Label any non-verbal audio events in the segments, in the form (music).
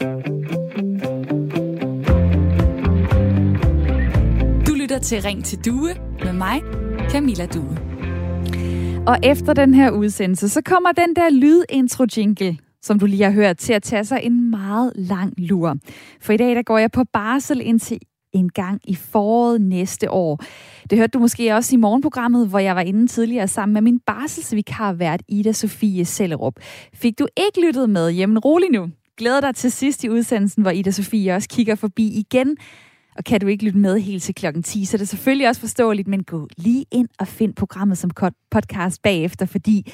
Du lytter til Ring til Due med mig, Camilla Due. Og efter den her udsendelse, så kommer den der lydintro-jingle, som du lige har hørt, til at tage sig en meget lang lur. For i dag, der går jeg på barsel indtil en gang i foråret næste år. Det hørte du måske også i morgenprogrammet, hvor jeg var inde tidligere sammen med min barselsvikar vært Ida Sofie Sellerup. Fik du ikke lyttet med, jamen rolig nu. Glæder dig til sidst i udsendelsen, hvor Ida Sofie også kigger forbi igen. Og kan du ikke lytte med helt til klokken 10, så er det selvfølgelig også forståeligt, men gå lige ind og find programmet som podcast bagefter, fordi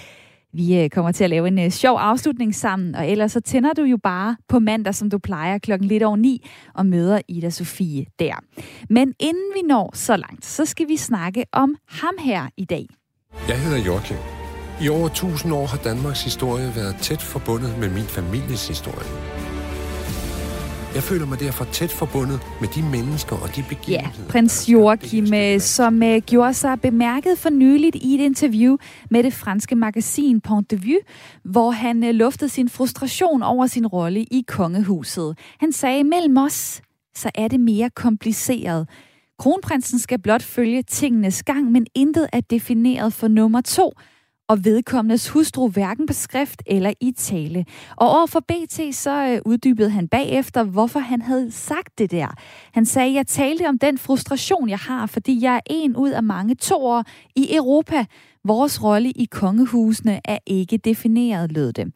vi øh, kommer til at lave en øh, sjov afslutning sammen, og ellers så tænder du jo bare på mandag, som du plejer, klokken lidt over ni, og møder Ida Sofie der. Men inden vi når så langt, så skal vi snakke om ham her i dag. Jeg hedder Joachim. I over 1000 år har Danmarks historie været tæt forbundet med min families historie. Jeg føler mig derfor tæt forbundet med de mennesker og de begivenheder. Ja, prins Joachim, øh, som uh, gjorde sig bemærket for nyligt i et interview med det franske magasin Point de Vue, hvor han uh, luftede sin frustration over sin rolle i kongehuset. Han sagde, mellem os, så er det mere kompliceret. Kronprinsen skal blot følge tingenes gang, men intet er defineret for nummer to – og vedkommendes hustru hverken på skrift eller i tale. Og over for BT så øh, uddybede han bagefter, hvorfor han havde sagt det der. Han sagde, jeg talte om den frustration, jeg har, fordi jeg er en ud af mange toer i Europa. Vores rolle i kongehusene er ikke defineret, lød det.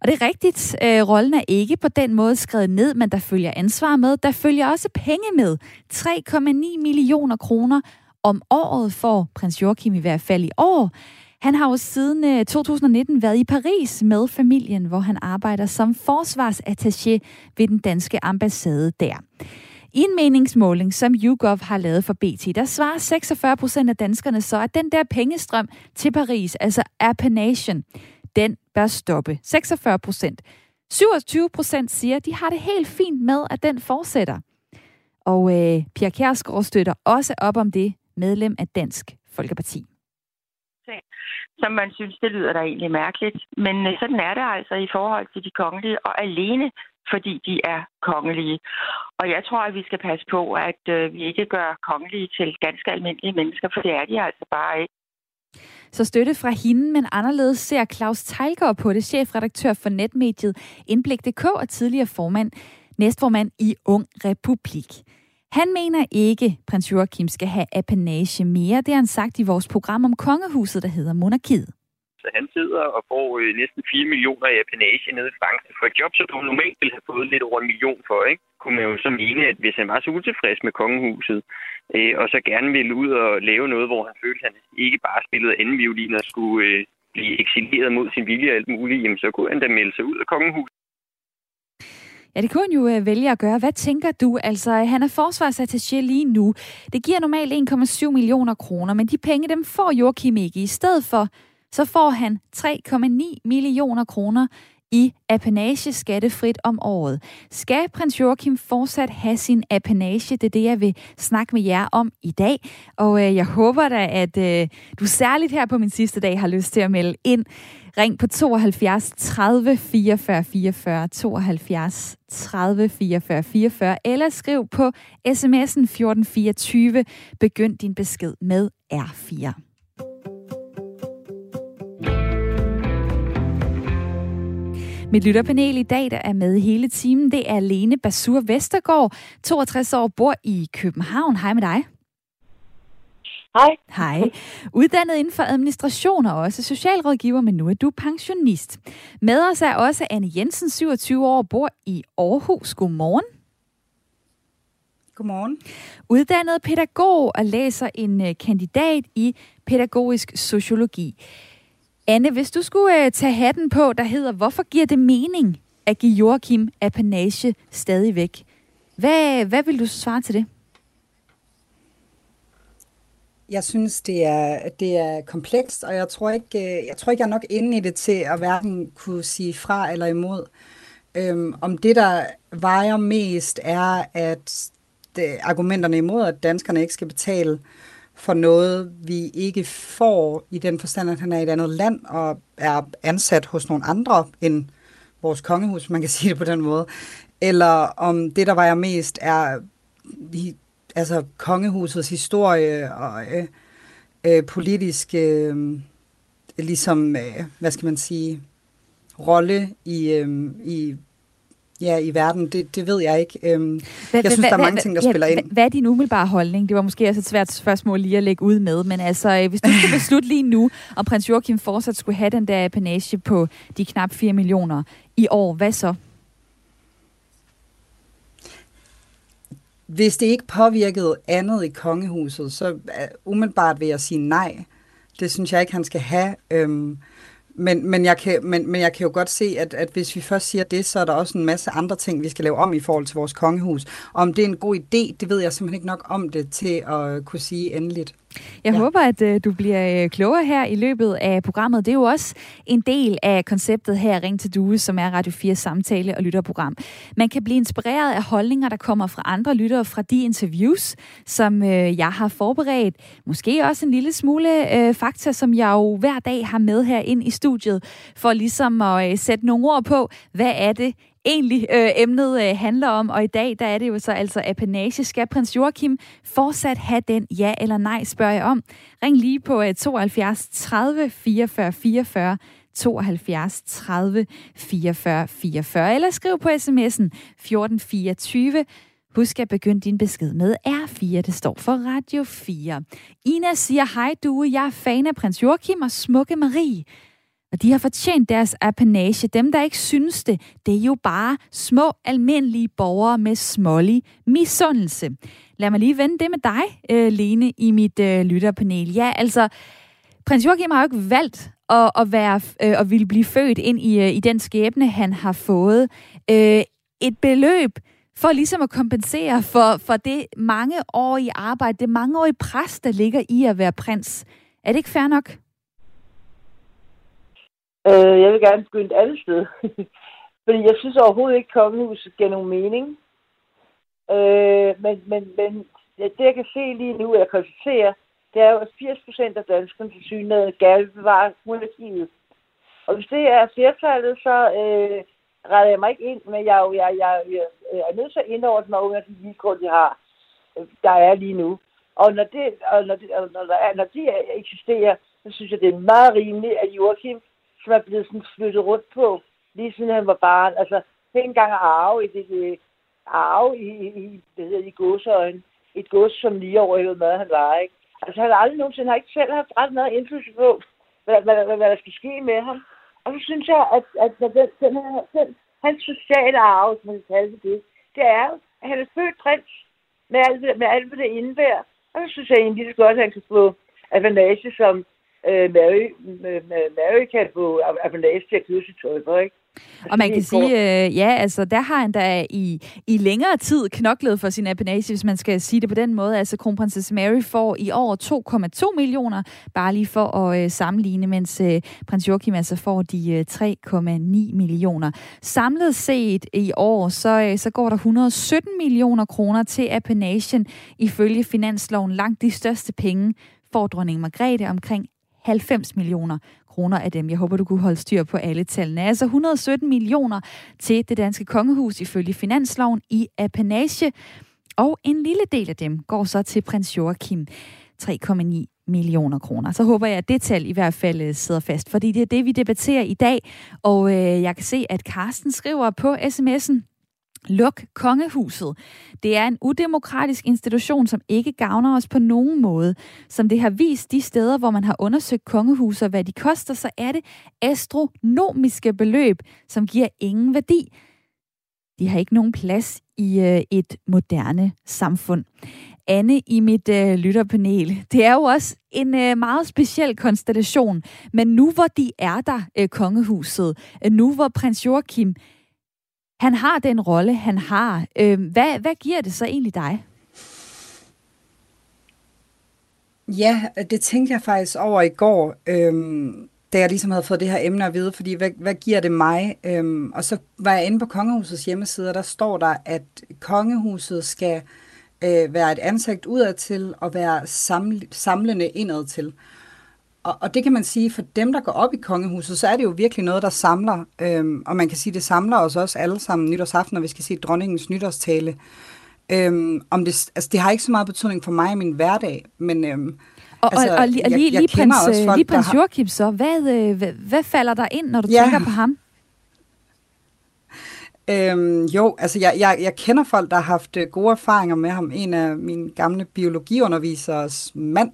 Og det er rigtigt, øh, rollen er ikke på den måde skrevet ned, men der følger ansvar med. Der følger også penge med. 3,9 millioner kroner om året for prins Joachim i hvert fald i år. Han har jo siden øh, 2019 været i Paris med familien, hvor han arbejder som forsvarsattaché ved den danske ambassade der. I en meningsmåling, som YouGov har lavet for BT, der svarer 46 procent af danskerne så, at den der pengestrøm til Paris, altså appanation, den bør stoppe. 46 procent. 27 procent siger, at de har det helt fint med, at den fortsætter. Og øh, Pia Kjærsgaard støtter også op om det medlem af Dansk Folkeparti som man synes, det lyder da egentlig mærkeligt. Men øh, sådan er det altså i forhold til de kongelige, og alene fordi de er kongelige. Og jeg tror, at vi skal passe på, at øh, vi ikke gør kongelige til ganske almindelige mennesker, for det er de altså bare ikke. Så støtte fra hende, men anderledes ser Claus Teilgaard på det, chefredaktør for netmediet Indblik.dk og tidligere formand, næstformand i Ung Republik. Han mener ikke, prins Joachim skal have apanage mere. Det har han sagt i vores program om kongehuset, der hedder Monarkiet. Så han sidder og får øh, næsten 4 millioner i apanage nede i Frankrig for et job, som du normalt ville have fået lidt over en million for, ikke? Kunne man jo så mene, at hvis han var så utilfreds med kongehuset, øh, og så gerne ville ud og lave noget, hvor han følte, at han ikke bare spillede anden violin og skulle øh, blive eksileret mod sin vilje og alt muligt, jamen så kunne han da melde sig ud af kongehuset. Ja, det kunne han jo øh, vælge at gøre. Hvad tænker du? Altså, han er forsvarsattaché lige nu. Det giver normalt 1,7 millioner kroner, men de penge, dem får Joachim ikke. I stedet for, så får han 3,9 millioner kroner i apanage skattefrit om året. Skal prins Joachim fortsat have sin apanage? Det er det, jeg vil snakke med jer om i dag. Og øh, jeg håber da, at øh, du særligt her på min sidste dag har lyst til at melde ind. Ring på 72 30 44 44, 72 30 44 44, eller skriv på sms'en 1424. Begynd din besked med R4. Mit lytterpanel i dag, der er med hele timen, det er Lene Basur Vestergaard, 62 år, bor i København. Hej med dig. Hej. Hej. Uddannet inden for administration og også socialrådgiver, men nu er du pensionist. Med os er også Anne Jensen, 27 år, bor i Aarhus. Godmorgen. Godmorgen. Uddannet pædagog og læser en øh, kandidat i pædagogisk sociologi. Anne, hvis du skulle øh, tage hatten på, der hedder, hvorfor giver det mening at give Joachim apanage stadigvæk? Hvad, hvad vil du svare til det? Jeg synes, det er, det er komplekst, og jeg tror, ikke, øh, jeg tror ikke, jeg er nok inde i det til at hverken kunne sige fra eller imod. Øhm, om det, der vejer mest, er, at det, argumenterne imod, at danskerne ikke skal betale for noget, vi ikke får i den forstand, at han er i et andet land og er ansat hos nogle andre end vores kongehus, man kan sige det på den måde, eller om det, der vejer mest, er altså kongehusets historie og øh, øh, politisk, øh, ligesom, øh, hvad skal man sige, rolle i, øh, i ja, i verden, det, det ved jeg ikke. Øhm, hva, jeg synes, hva, der er mange hva, ting, der ja, spiller ind. Hvad er din umiddelbare holdning? Det var måske også et svært spørgsmål lige at lægge ud med, men altså, øh, hvis du skulle (laughs) beslutte lige nu, om prins Joachim fortsat skulle have den der apanage på de knap 4 millioner i år, hvad så? Hvis det ikke påvirkede andet i kongehuset, så uh, umiddelbart vil jeg sige nej. Det synes jeg ikke, han skal have. Øhm, men, men, jeg kan, men, men jeg kan jo godt se, at, at hvis vi først siger det, så er der også en masse andre ting, vi skal lave om i forhold til vores kongehus. Om det er en god idé, det ved jeg simpelthen ikke nok om det til at kunne sige endeligt. Jeg ja. håber, at uh, du bliver øh, klogere her i løbet af programmet. Det er jo også en del af konceptet her, Ring til Due, som er Radio 4 samtale- og lytterprogram. Man kan blive inspireret af holdninger, der kommer fra andre lyttere fra de interviews, som uh, jeg har forberedt. Måske også en lille smule uh, fakta, som jeg jo hver dag har med her ind i studiet, for ligesom at uh, sætte nogle ord på, hvad er det egentlig øh, emnet øh, handler om. Og i dag, der er det jo så altså apanage. Skal prins Joachim fortsat have den? Ja eller nej, spørger jeg om. Ring lige på øh, 72 30 44 44 72 30 44 44, eller skriv på sms'en 1424. Husk at begynde din besked med R4, det står for Radio 4. Ina siger, hej du, jeg er fan af prins Joachim og smukke Marie. Og de har fortjent deres apanage. Dem, der ikke synes det, det er jo bare små, almindelige borgere med smålig misundelse. Lad mig lige vende det med dig, øh, Lene, i mit øh, lytterpanel. Ja, altså, prins Joachim har jo ikke valgt at, at, være, øh, at ville blive født ind i, øh, i den skæbne, han har fået. Øh, et beløb, for ligesom at kompensere for, for det mange år i arbejde, det mange år i pres, der ligger i at være prins. Er det ikke fair nok? Øh, jeg vil gerne begynde et andet sted. (laughs) Fordi jeg synes overhovedet ikke, at kongehuset giver nogen mening. Øh, men, men, men det, jeg kan se lige nu, jeg konstaterer, det er jo, at 80 procent af danskerne til synligheden gerne vil bevare monarkiet. Og hvis det er flertallet, så øh, retter jeg mig ikke ind, men jeg, jeg, jeg, jeg, jeg er nødt til at indordne mig under de vilkår, de har, øh, der er lige nu. Og når, det, og når, det, og når, der er, når de eksisterer, så synes jeg, det er meget rimeligt, at Joachim som er blevet sådan flyttet rundt på, lige siden han var barn. Altså, det engang at arve i det, det arve i, i, det hedder, i godsøjen. Et gods, som lige overhævede mad, han var, ikke? Altså, han har aldrig nogensinde har ikke selv haft ret meget indflydelse på, hvad, hvad, hvad, hvad der skal ske med ham. Og så synes jeg, at, at, at den, den, her, den, hans sociale arve, som man kan kalde det, det er jo, at han er født prins med alt, med alt, hvad det indebærer. Og så synes jeg egentlig det godt, at han kan få avanage som øh, Mary, Mary kan få appellage til at købe sit tøj for, ikke? Og man kan sige, øh, ja, altså der har han da i, i længere tid knoklet for sin apanage, hvis man skal sige det på den måde. Altså kronprinsesse Mary får i år 2,2 millioner, bare lige for at øh, sammenligne, mens øh, prins Joachim altså får de øh, 3,9 millioner. Samlet set i år, så, øh, så går der 117 millioner kroner til apanagen, ifølge finansloven langt de største penge får dronning Margrethe omkring 90 millioner kroner af dem. Jeg håber, du kunne holde styr på alle tallene. Altså 117 millioner til det danske kongehus ifølge finansloven i apanage. Og en lille del af dem går så til prins Joachim. 3,9 millioner kroner. Så håber jeg, at det tal i hvert fald øh, sidder fast, fordi det er det, vi debatterer i dag. Og øh, jeg kan se, at Carsten skriver på sms'en, Luk kongehuset. Det er en udemokratisk institution, som ikke gavner os på nogen måde. Som det har vist de steder, hvor man har undersøgt kongehuset, hvad de koster, så er det astronomiske beløb, som giver ingen værdi. De har ikke nogen plads i øh, et moderne samfund. Anne i mit øh, lytterpanel. Det er jo også en øh, meget speciel konstellation, men nu hvor de er der, øh, kongehuset, øh, nu hvor prins Joachim han har den rolle, han har. Øh, hvad, hvad giver det så egentlig dig? Ja, det tænkte jeg faktisk over i går, øhm, da jeg ligesom havde fået det her emne at vide, fordi hvad, hvad giver det mig? Øhm, og så var jeg inde på Kongehusets hjemmeside, og der står der, at Kongehuset skal øh, være et ansigt udadtil og være saml- samlende indadtil og, og det kan man sige, for dem, der går op i kongehuset, så er det jo virkelig noget, der samler. Øhm, og man kan sige, det samler os også alle sammen nytårsaften, når vi skal se dronningens nytårstale. Øhm, om det, altså, det har ikke så meget betydning for mig i min hverdag, men... Øhm, og, altså, og, og lige, jeg, lige, jeg prins, også folk, lige prins Joachim så, hvad, øh, hvad, hvad falder der ind, når du ja. tænker på ham? Øhm, jo, altså jeg, jeg, jeg kender folk, der har haft øh, gode erfaringer med ham. En af mine gamle biologiunderviseres mand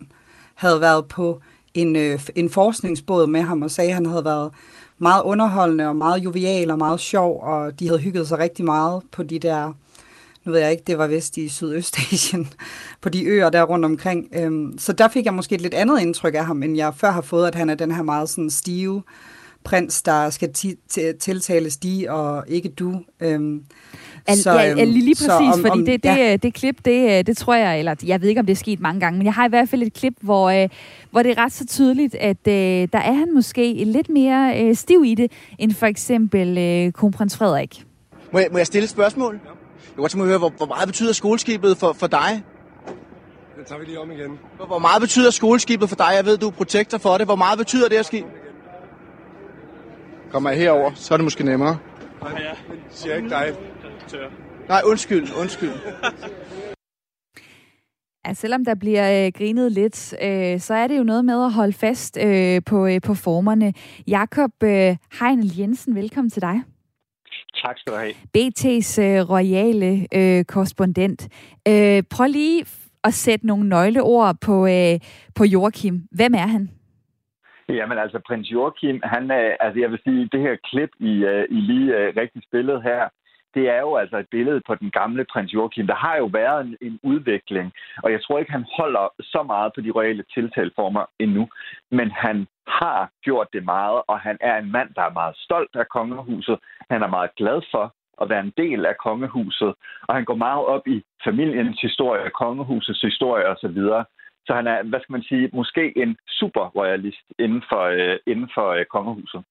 havde været på en, øh, en forskningsbåd med ham og sagde, at han havde været meget underholdende og meget jovial og meget sjov, og de havde hygget sig rigtig meget på de der, nu ved jeg ikke, det var vist i Sydøstasien, (laughs) på de øer der rundt omkring. Øhm, så der fik jeg måske et lidt andet indtryk af ham, end jeg før har fået, at han er den her meget sådan stive prins, der skal tiltales de og ikke du. Øhm, Al, så, ja, øhm, lige præcis, om, fordi om, det, det, ja. det klip, det, det tror jeg, eller jeg ved ikke, om det er sket mange gange, men jeg har i hvert fald et klip, hvor, øh, hvor det er ret så tydeligt, at øh, der er han måske lidt mere øh, stiv i det, end for eksempel øh, kronprins Frederik. Må jeg, må jeg stille et spørgsmål? Jeg kunne godt tænke mig at høre, hvor, hvor meget betyder skoleskibet for, for dig? Det tager vi lige om igen. Hvor, hvor meget betyder skoleskibet for dig? Jeg ved, du er protektor for det. Hvor meget betyder det at skib? Kommer jeg herover, så er det måske nemmere. Nej, ja. Siger ikke dig. Nej, undskyld, undskyld. Ja, selvom der bliver øh, grinet lidt, øh, så er det jo noget med at holde fast øh, på, øh, på formerne. Jakob øh, Heinel Jensen, velkommen til dig. Tak skal du have. BT's øh, royale øh, korrespondent. Øh, prøv lige at sætte nogle nøgleord på, øh, på Joachim. Hvem er han? Jamen altså, prins Joachim, han, altså jeg vil sige, det her klip, I, I lige øh, rigtig spillet her, det er jo altså et billede på den gamle prins Joachim. Der har jo været en, en udvikling, og jeg tror ikke, han holder så meget på de royale tiltaleformer endnu. Men han har gjort det meget, og han er en mand, der er meget stolt af kongehuset. Han er meget glad for at være en del af kongehuset, og han går meget op i familiens historie, kongehusets historie osv. Så han er, hvad skal man sige, måske en super royalist inden for, øh, inden for øh, kongehuset.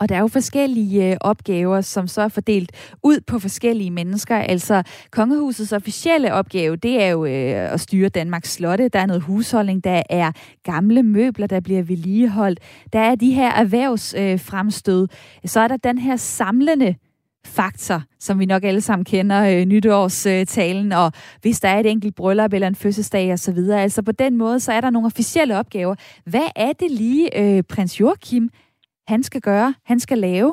Og der er jo forskellige øh, opgaver, som så er fordelt ud på forskellige mennesker. Altså kongehusets officielle opgave, det er jo øh, at styre Danmarks slotte. Der er noget husholdning, der er gamle møbler, der bliver vedligeholdt. Der er de her erhvervsfremstød. Øh, så er der den her samlende faktor, som vi nok alle sammen kender, øh, nytårstalen, og hvis der er et enkelt bryllup eller en fødselsdag osv. Altså på den måde, så er der nogle officielle opgaver. Hvad er det lige, øh, prins Joachim, han skal gøre, han skal lave?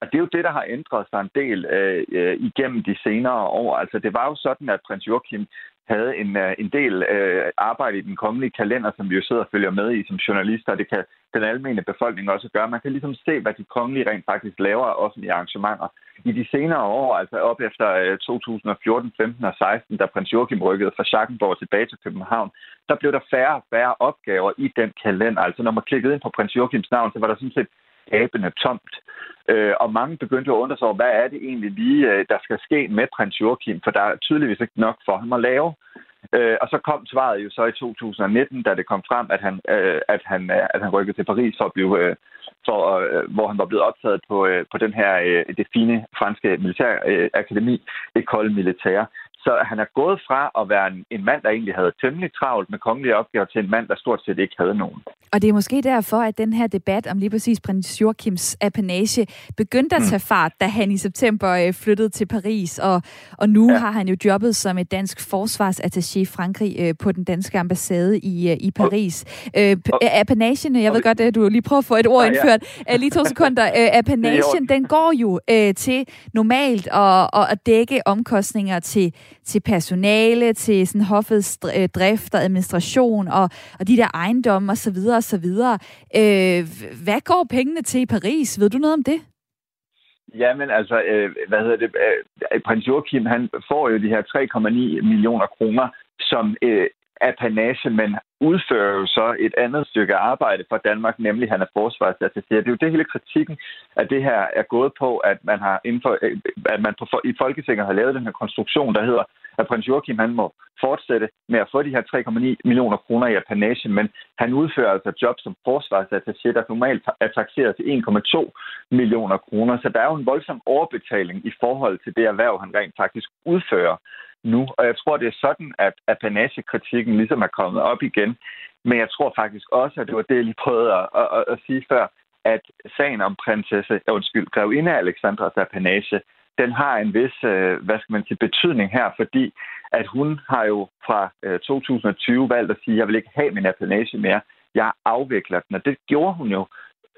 Og det er jo det, der har ændret sig en del øh, øh igennem de senere år. Altså det var jo sådan, at prins Joachim havde en, øh, en del øh, arbejde i den kongelige kalender, som vi jo sidder og følger med i som journalister, det kan den almindelige befolkning også gøre. Man kan ligesom se, hvad de kongelige rent faktisk laver af offentlige arrangementer. I de senere år, altså op efter øh, 2014, 15 og 16, da prins Joachim rykkede fra Schackenborg tilbage til København, der blev der færre og færre opgaver i den kalender. Altså når man klikkede ind på prins Joachims navn, så var der sådan set gabende tomt. Øh, og mange begyndte at undre sig over, hvad er det egentlig lige, øh, der skal ske med prins Joachim, for der er tydeligvis ikke nok for ham at lave. Øh, og så kom svaret jo så i 2019, da det kom frem, at han, øh, at han, øh, at han rykkede til Paris for at blive, øh, for, øh, hvor han var blevet optaget på, øh, på den her øh, det fine franske militærakademi, øh, École Militaire. Så han er gået fra at være en, en mand, der egentlig havde temmelig travlt med kongelige opgaver, til en mand, der stort set ikke havde nogen. Og det er måske derfor, at den her debat om lige præcis prins Joachims apanage begyndte at mm. tage fart, da han i september øh, flyttede til Paris, og, og nu ja. har han jo jobbet som et dansk forsvarsattaché i Frankrig øh, på den danske ambassade i, øh, i Paris. Øh, apanagen, jeg ved godt, at du lige prøver at få et ord indført, ja. lige to (laughs) sekunder. apanagen, den går jo til normalt at, at dække omkostninger til til personale, til sådan hoffets øh, drift og administration og, og de der ejendomme osv. videre. Øh, hvad går pengene til i Paris? Ved du noget om det? Jamen altså, øh, hvad hedder det? Øh, prins Joachim, han får jo de her 3,9 millioner kroner som øh, apanage, men udfører jo så et andet stykke arbejde for Danmark, nemlig han er forsvarsattaché. Det er jo det hele kritikken at det her er gået på, at man har indfor, øh, at man på, i Folketinget har lavet den her konstruktion, der hedder, at prins Joachim han må fortsætte med at få de her 3,9 millioner kroner i apanage, men han udfører altså job som forsvarsattaché, der normalt er taxeret til 1,2 millioner kroner. Så der er jo en voldsom overbetaling i forhold til det erhverv, han rent faktisk udfører nu. Og jeg tror, det er sådan, at apanagekritikken ligesom er kommet op igen. Men jeg tror faktisk også, at det var det, jeg lige prøvede at, at, at, at sige før, at sagen om prinsesse, undskyld, grevinde Alexandras apanage, den har en vis, øh, hvad skal man sige, betydning her, fordi at hun har jo fra øh, 2020 valgt at sige, jeg vil ikke have min apanage mere, jeg afvikler den, og det gjorde hun jo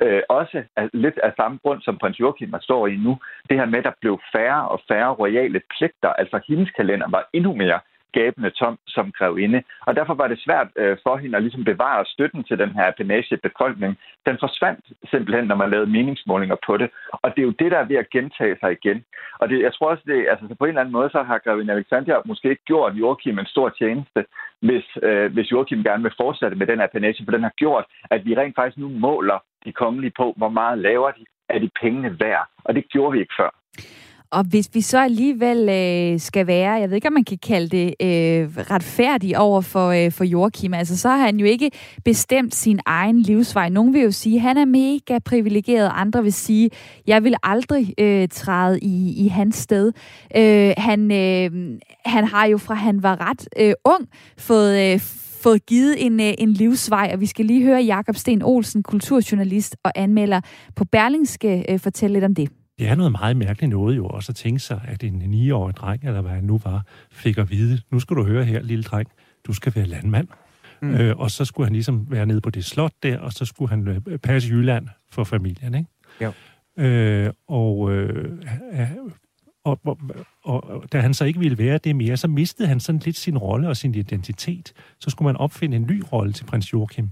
øh, også af, lidt af samme grund, som prins Joachim står i nu. Det her med, at der blev færre og færre royale pligter, altså hendes kalender var endnu mere gabende tom som grevinde. Og derfor var det svært øh, for hende at ligesom bevare støtten til den her apanage-befolkning. Den forsvandt simpelthen, når man lavede meningsmålinger på det. Og det er jo det, der er ved at gentage sig igen. Og det, jeg tror også, det, altså, på en eller anden måde, så har grevinde Alexandria måske ikke gjort Joachim en stor tjeneste, hvis, øh, hvis Joachim gerne vil fortsætte med den apanage, for den har gjort, at vi rent faktisk nu måler de kongelige på, hvor meget laver de, er de pengene værd. Og det gjorde vi ikke før. Og hvis vi så alligevel øh, skal være, jeg ved ikke, om man kan kalde det øh, retfærdig over for, øh, for Joachim, altså så har han jo ikke bestemt sin egen livsvej. Nogle vil jo sige, at han er mega privilegeret, andre vil sige, jeg vil aldrig øh, træde i, i hans sted. Øh, han, øh, han har jo fra han var ret øh, ung fået... Øh, fået givet en, øh, en livsvej, og vi skal lige høre Jakob Sten Olsen, kulturjournalist og anmelder på Berlingske, øh, fortælle lidt om det. Det er noget meget mærkeligt noget jo også at tænke sig, at en 9-årig dreng, eller hvad han nu var, fik at vide, nu skal du høre her, lille dreng, du skal være landmand. Mm. Øh, og så skulle han ligesom være nede på det slot der, og så skulle han øh, passe Jylland for familien, ikke? Jo. Øh, og, øh, og, og, og, da han så ikke ville være det mere, så mistede han sådan lidt sin rolle og sin identitet. Så skulle man opfinde en ny rolle til prins Joachim.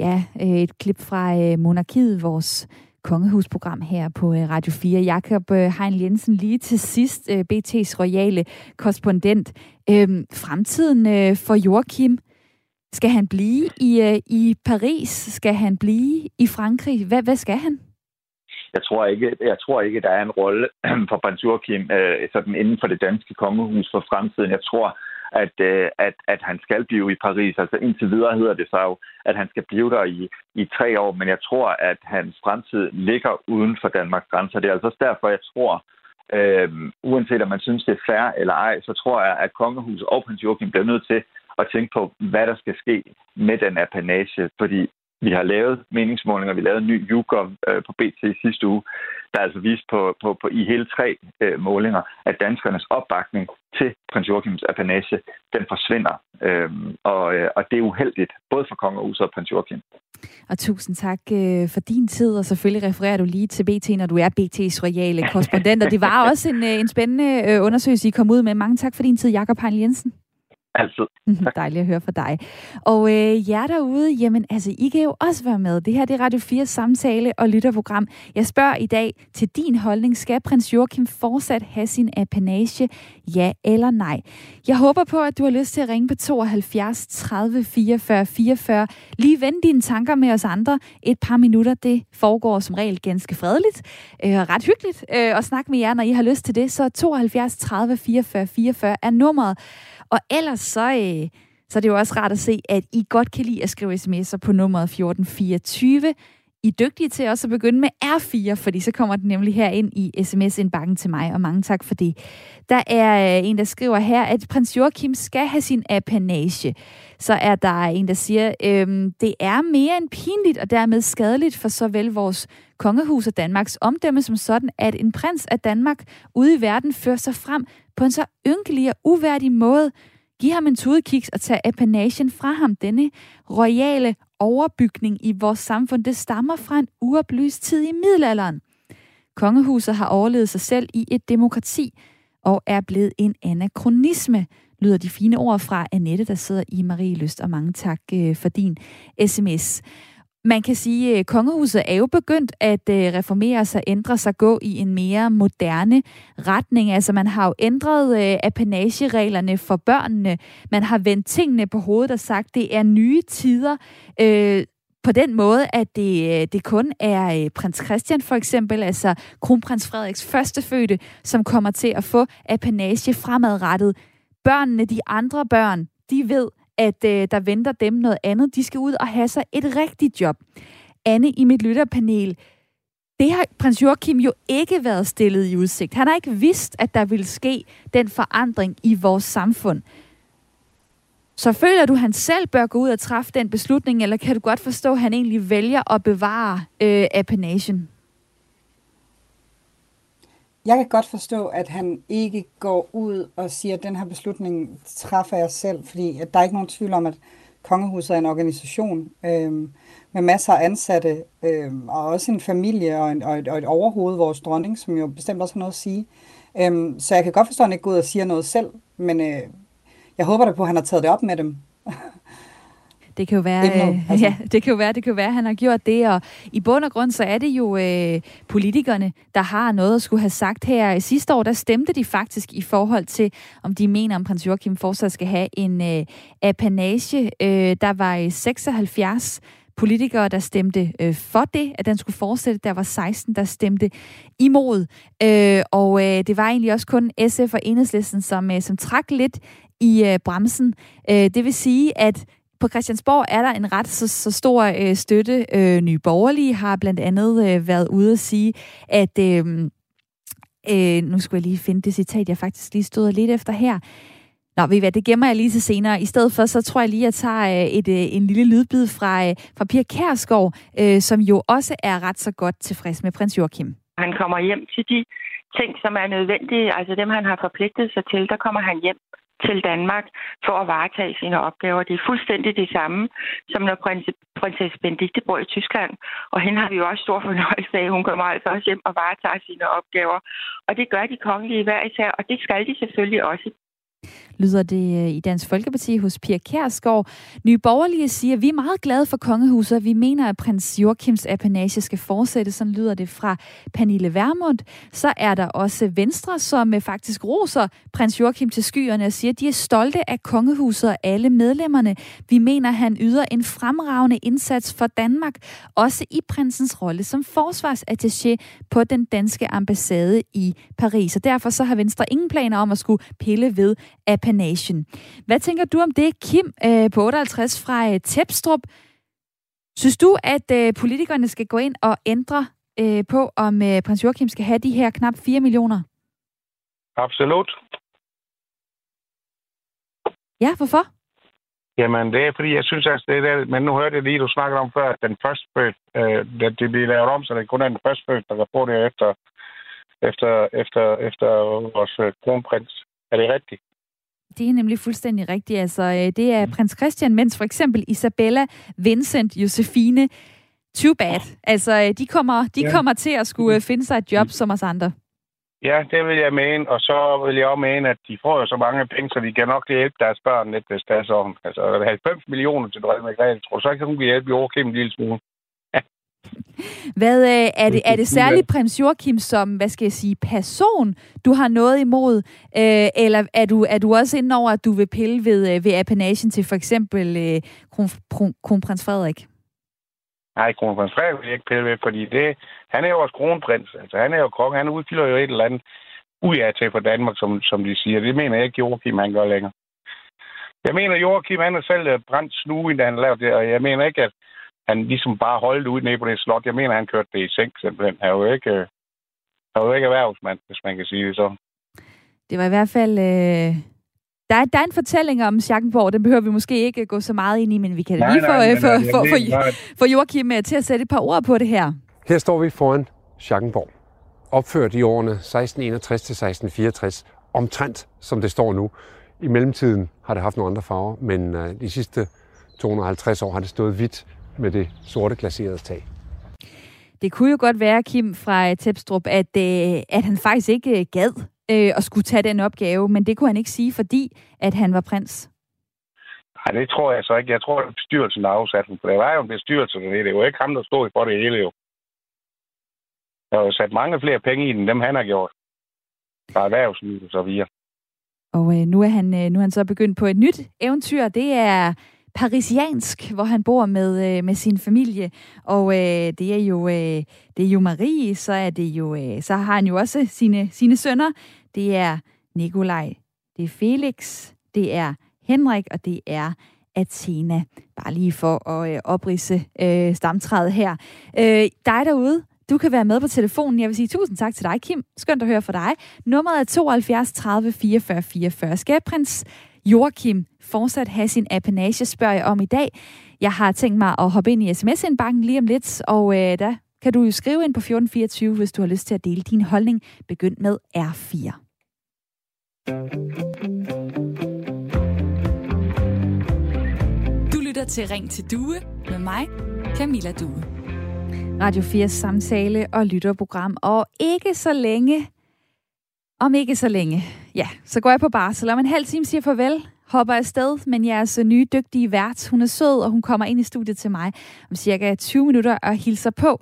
Ja, øh, et klip fra øh, Monarkiet, vores kongehusprogram her på øh, Radio 4. Jakob Hein Jensen, lige til sidst, BT's royale korrespondent. Øhm, fremtiden for Joachim, skal han blive i, i Paris? Skal han blive i Frankrig? Hvad, hvad skal han? Jeg tror ikke, jeg tror ikke der er en rolle (clears throat) for prins Joachim øh, sådan inden for det danske kongehus for fremtiden. Jeg tror, at, øh, at, at han skal blive i Paris. Altså indtil videre hedder det så jo, at han skal blive der i, i tre år, men jeg tror, at hans fremtid ligger uden for Danmarks grænser. Det er altså også derfor, jeg tror, øh, uanset om man synes, det er fair eller ej, så tror jeg, at kongehuset og prins Joachim bliver nødt til at tænke på, hvad der skal ske med den apanage, fordi vi har lavet meningsmålinger, vi lavede en ny YouGov øh, på BT sidste uge, der altså viste på, på, på i hele tre øh, målinger, at danskernes opbakning til prins Joachims apanage, den forsvinder. Øhm, og, øh, og det er uheldigt, både for kongehuset og prins Joachim. Og tusind tak øh, for din tid, og selvfølgelig refererer du lige til BT, når du er BT's royale korrespondent. Og det var (laughs) også en, øh, en spændende øh, undersøgelse, I kom ud med. Mange tak for din tid, Jakob Hein Jensen. Altid. Dejligt at høre fra dig. Og øh, jer derude, jamen altså, I kan jo også være med. Det her det er Radio 4 samtale og lytterprogram. Jeg spørger i dag til din holdning. Skal prins Joachim fortsat have sin apanage? Ja eller nej? Jeg håber på, at du har lyst til at ringe på 72 30 44 44. Lige vend dine tanker med os andre et par minutter. Det foregår som regel ganske fredeligt og øh, ret hyggeligt øh, at snakke med jer, når I har lyst til det. Så 72 30 44 44 er nummeret. Og ellers så, øh, så er det jo også rart at se, at I godt kan lide at skrive sms'er på nummeret 1424. I er dygtige til også at begynde med R4, fordi så kommer den nemlig her ind i sms-indbakken til mig, og mange tak for det. Der er øh, en, der skriver her, at prins Joachim skal have sin apanage. Så er der en, der siger, øhm, det er mere end pinligt og dermed skadeligt for såvel vores kongehus og Danmarks omdømme som sådan, at en prins af Danmark ude i verden fører sig frem på en så ynkelig og uværdig måde. Giv ham en tudekiks og tag apanagen fra ham. Denne royale overbygning i vores samfund, det stammer fra en uoplyst tid i middelalderen. Kongehuset har overlevet sig selv i et demokrati og er blevet en anachronisme, lyder de fine ord fra Annette, der sidder i Marie Lyst, og mange tak øh, for din sms. Man kan sige, at kongehuset er jo begyndt at øh, reformere sig, ændre sig, gå i en mere moderne retning. Altså man har jo ændret øh, apanagereglerne for børnene. Man har vendt tingene på hovedet og sagt, at det er nye tider. Øh, på den måde, at det, øh, det kun er prins Christian for eksempel, altså kronprins Frederiks førstefødte, som kommer til at få apanage fremadrettet. Børnene, de andre børn, de ved, at øh, der venter dem noget andet. De skal ud og have sig et rigtigt job. Anne i mit lytterpanel, det har prins Joachim jo ikke været stillet i udsigt. Han har ikke vidst, at der ville ske den forandring i vores samfund. Så føler du, at han selv bør gå ud og træffe den beslutning, eller kan du godt forstå, at han egentlig vælger at bevare øh, appenagen? Jeg kan godt forstå, at han ikke går ud og siger, at den her beslutning træffer jeg selv, fordi at der er ikke nogen tvivl om, at Kongehuset er en organisation øh, med masser af ansatte, øh, og også en familie og, en, og, et, og et overhoved, vores dronning, som jo bestemt også har noget at sige. Øh, så jeg kan godt forstå, at han ikke går ud og siger noget selv, men øh, jeg håber da på, at han har taget det op med dem. (laughs) Det kan jo være, øh, altså. (laughs) ja, det kan jo være, det kan jo være, at han har gjort det, og i bund og grund så er det jo øh, politikerne, der har noget at skulle have sagt her. Sidste år, der stemte de faktisk i forhold til, om de mener, om prins Joachim fortsat skal have en øh, apanage. Øh, der var 76 politikere, der stemte øh, for det, at den skulle fortsætte. Der var 16, der stemte imod. Øh, og øh, det var egentlig også kun SF og Enhedslisten, som, øh, som trak lidt i øh, bremsen. Øh, det vil sige, at på Christiansborg er der en ret så, så stor øh, støtte. Øh, Nye Borgerlige har blandt andet øh, været ude at sige, at... Øh, øh, nu skulle jeg lige finde det citat, jeg faktisk lige stod lidt efter her. Nå, ved I hvad, det gemmer jeg lige til senere. I stedet for, så tror jeg lige, at jeg tager øh, et, øh, en lille lydbid fra, øh, fra Pia Kærsgaard, øh, som jo også er ret så godt tilfreds med prins Joachim. Han kommer hjem til de ting, som er nødvendige, altså dem, han har forpligtet sig til, der kommer han hjem til Danmark for at varetage sine opgaver. Det er fuldstændig det samme, som når prins, prinsesse Benedikte bor i Tyskland. Og hende har vi jo også stor fornøjelse af. Hun kommer altså også hjem og varetager sine opgaver. Og det gør de kongelige hver især, og det skal de selvfølgelig også lyder det øh, i Dansk Folkeparti hos Pia Kærsgaard. Nye Borgerlige siger, at vi er meget glade for kongehuset, vi mener, at prins Joachims apanage skal fortsætte. Sådan lyder det fra Pernille Vermund. Så er der også Venstre, som øh, faktisk roser prins Joachim til skyerne og siger, at de er stolte af kongehuset og alle medlemmerne. Vi mener, at han yder en fremragende indsats for Danmark, også i prinsens rolle som forsvarsattaché på den danske ambassade i Paris. Og derfor så har Venstre ingen planer om at skulle pille ved apanagen. Hvad tænker du om det, Kim øh, på 58 fra øh, Tepstrup? Synes du, at øh, politikerne skal gå ind og ændre øh, på, om øh, prins Joachim skal have de her knap 4 millioner? Absolut. Ja, hvorfor? Jamen, det er fordi, jeg synes, at det der, men nu hørte jeg lige, du snakkede om før, at den første øh, at det bliver lavet om, så det kun er den første der kan få det efter, efter, efter, efter vores kronprins. Er det rigtigt? Det er nemlig fuldstændig rigtigt. Altså, øh, det er mm. prins Christian, mens for eksempel Isabella, Vincent, Josefine, too bad. Altså, øh, de kommer, de ja. kommer til at skulle øh, finde sig et job som os andre. Ja, det vil jeg mene. Og så vil jeg også mene, at de får jo så mange penge, så de kan nok hjælpe deres børn lidt, hvis det er sådan. Altså, 90 millioner til dronning Margrethe. Tror så ikke, hun kan hjælpe Joachim en lille smule? Hvad øh, er det, er det særligt prins Joachim som, hvad skal jeg sige, person, du har noget imod? Øh, eller er du, er du også inde over, at du vil pille ved, øh, ved apanagen til for eksempel øh, kron, kron, kronprins Frederik? Nej, kronprins Frederik vil jeg ikke pille ved, fordi det, han er jo også kronprins. Altså, han er jo konge. Han udfylder jo et eller andet ud af til for Danmark, som, som de siger. Det mener jeg ikke, Joachim han gør længere. Jeg mener, Joachim han har selv brændt snuen, da han lavede det, og jeg mener ikke, at han ligesom bare holdt ud nede på det slot. Jeg mener, han kørte det i sænk simpelthen. Han er jo ikke, han er jo ikke erhvervsmand, hvis man kan sige det så. Det var i hvert fald... Øh... Der er, der er en fortælling om Schackenborg, den behøver vi måske ikke gå så meget ind i, men vi kan nej, lige få, nej, få, få, få, få Joachim øh, til at sætte et par ord på det her. Her står vi foran Schackenborg, opført i årene 1661 til 1664, omtrent som det står nu. I mellemtiden har det haft nogle andre farver, men uh, de sidste 250 år har det stået hvidt med det sorte glaserede tag. Det kunne jo godt være, Kim fra Tepstrup, at, øh, at han faktisk ikke øh, gad øh, at skulle tage den opgave, men det kunne han ikke sige, fordi at han var prins. Nej, det tror jeg så ikke. Jeg tror, at bestyrelsen har afsat den, for det var jo en bestyrelse, det er jo ikke ham, der stod for det hele jo. Der har jo sat mange flere penge i den, dem han har gjort. Fra erhvervslivet og så videre. Og øh, nu, er han, øh, nu er han så begyndt på et nyt eventyr. Det er parisiansk, hvor han bor med, øh, med sin familie. Og øh, det er jo øh, det er jo Marie, så er det jo øh, så har han jo også sine sine sønner. Det er Nikolaj, det er Felix, det er Henrik og det er Athena. Bare lige for at øh, oprise øh, stamtræet her. Øh, dig derude, du kan være med på telefonen. Jeg vil sige tusind tak til dig, Kim. Skønt at høre fra dig. Nummeret er 72 30 44 44. Skal prins Joachim fortsat have sin apanage, spørger jeg om i dag. Jeg har tænkt mig at hoppe ind i sms-indbakken lige om lidt, og øh, der kan du jo skrive ind på 1424, hvis du har lyst til at dele din holdning. Begynd med R4. Du lytter til Ring til Due med mig, Camilla Due. Radio 4 samtale og lytterprogram, og ikke så længe, om ikke så længe, ja, så går jeg på barsel. Om en halv time siger farvel, hopper afsted, men jeres øh, nye dygtige vært, hun er sød, og hun kommer ind i studiet til mig om cirka 20 minutter og hilser på.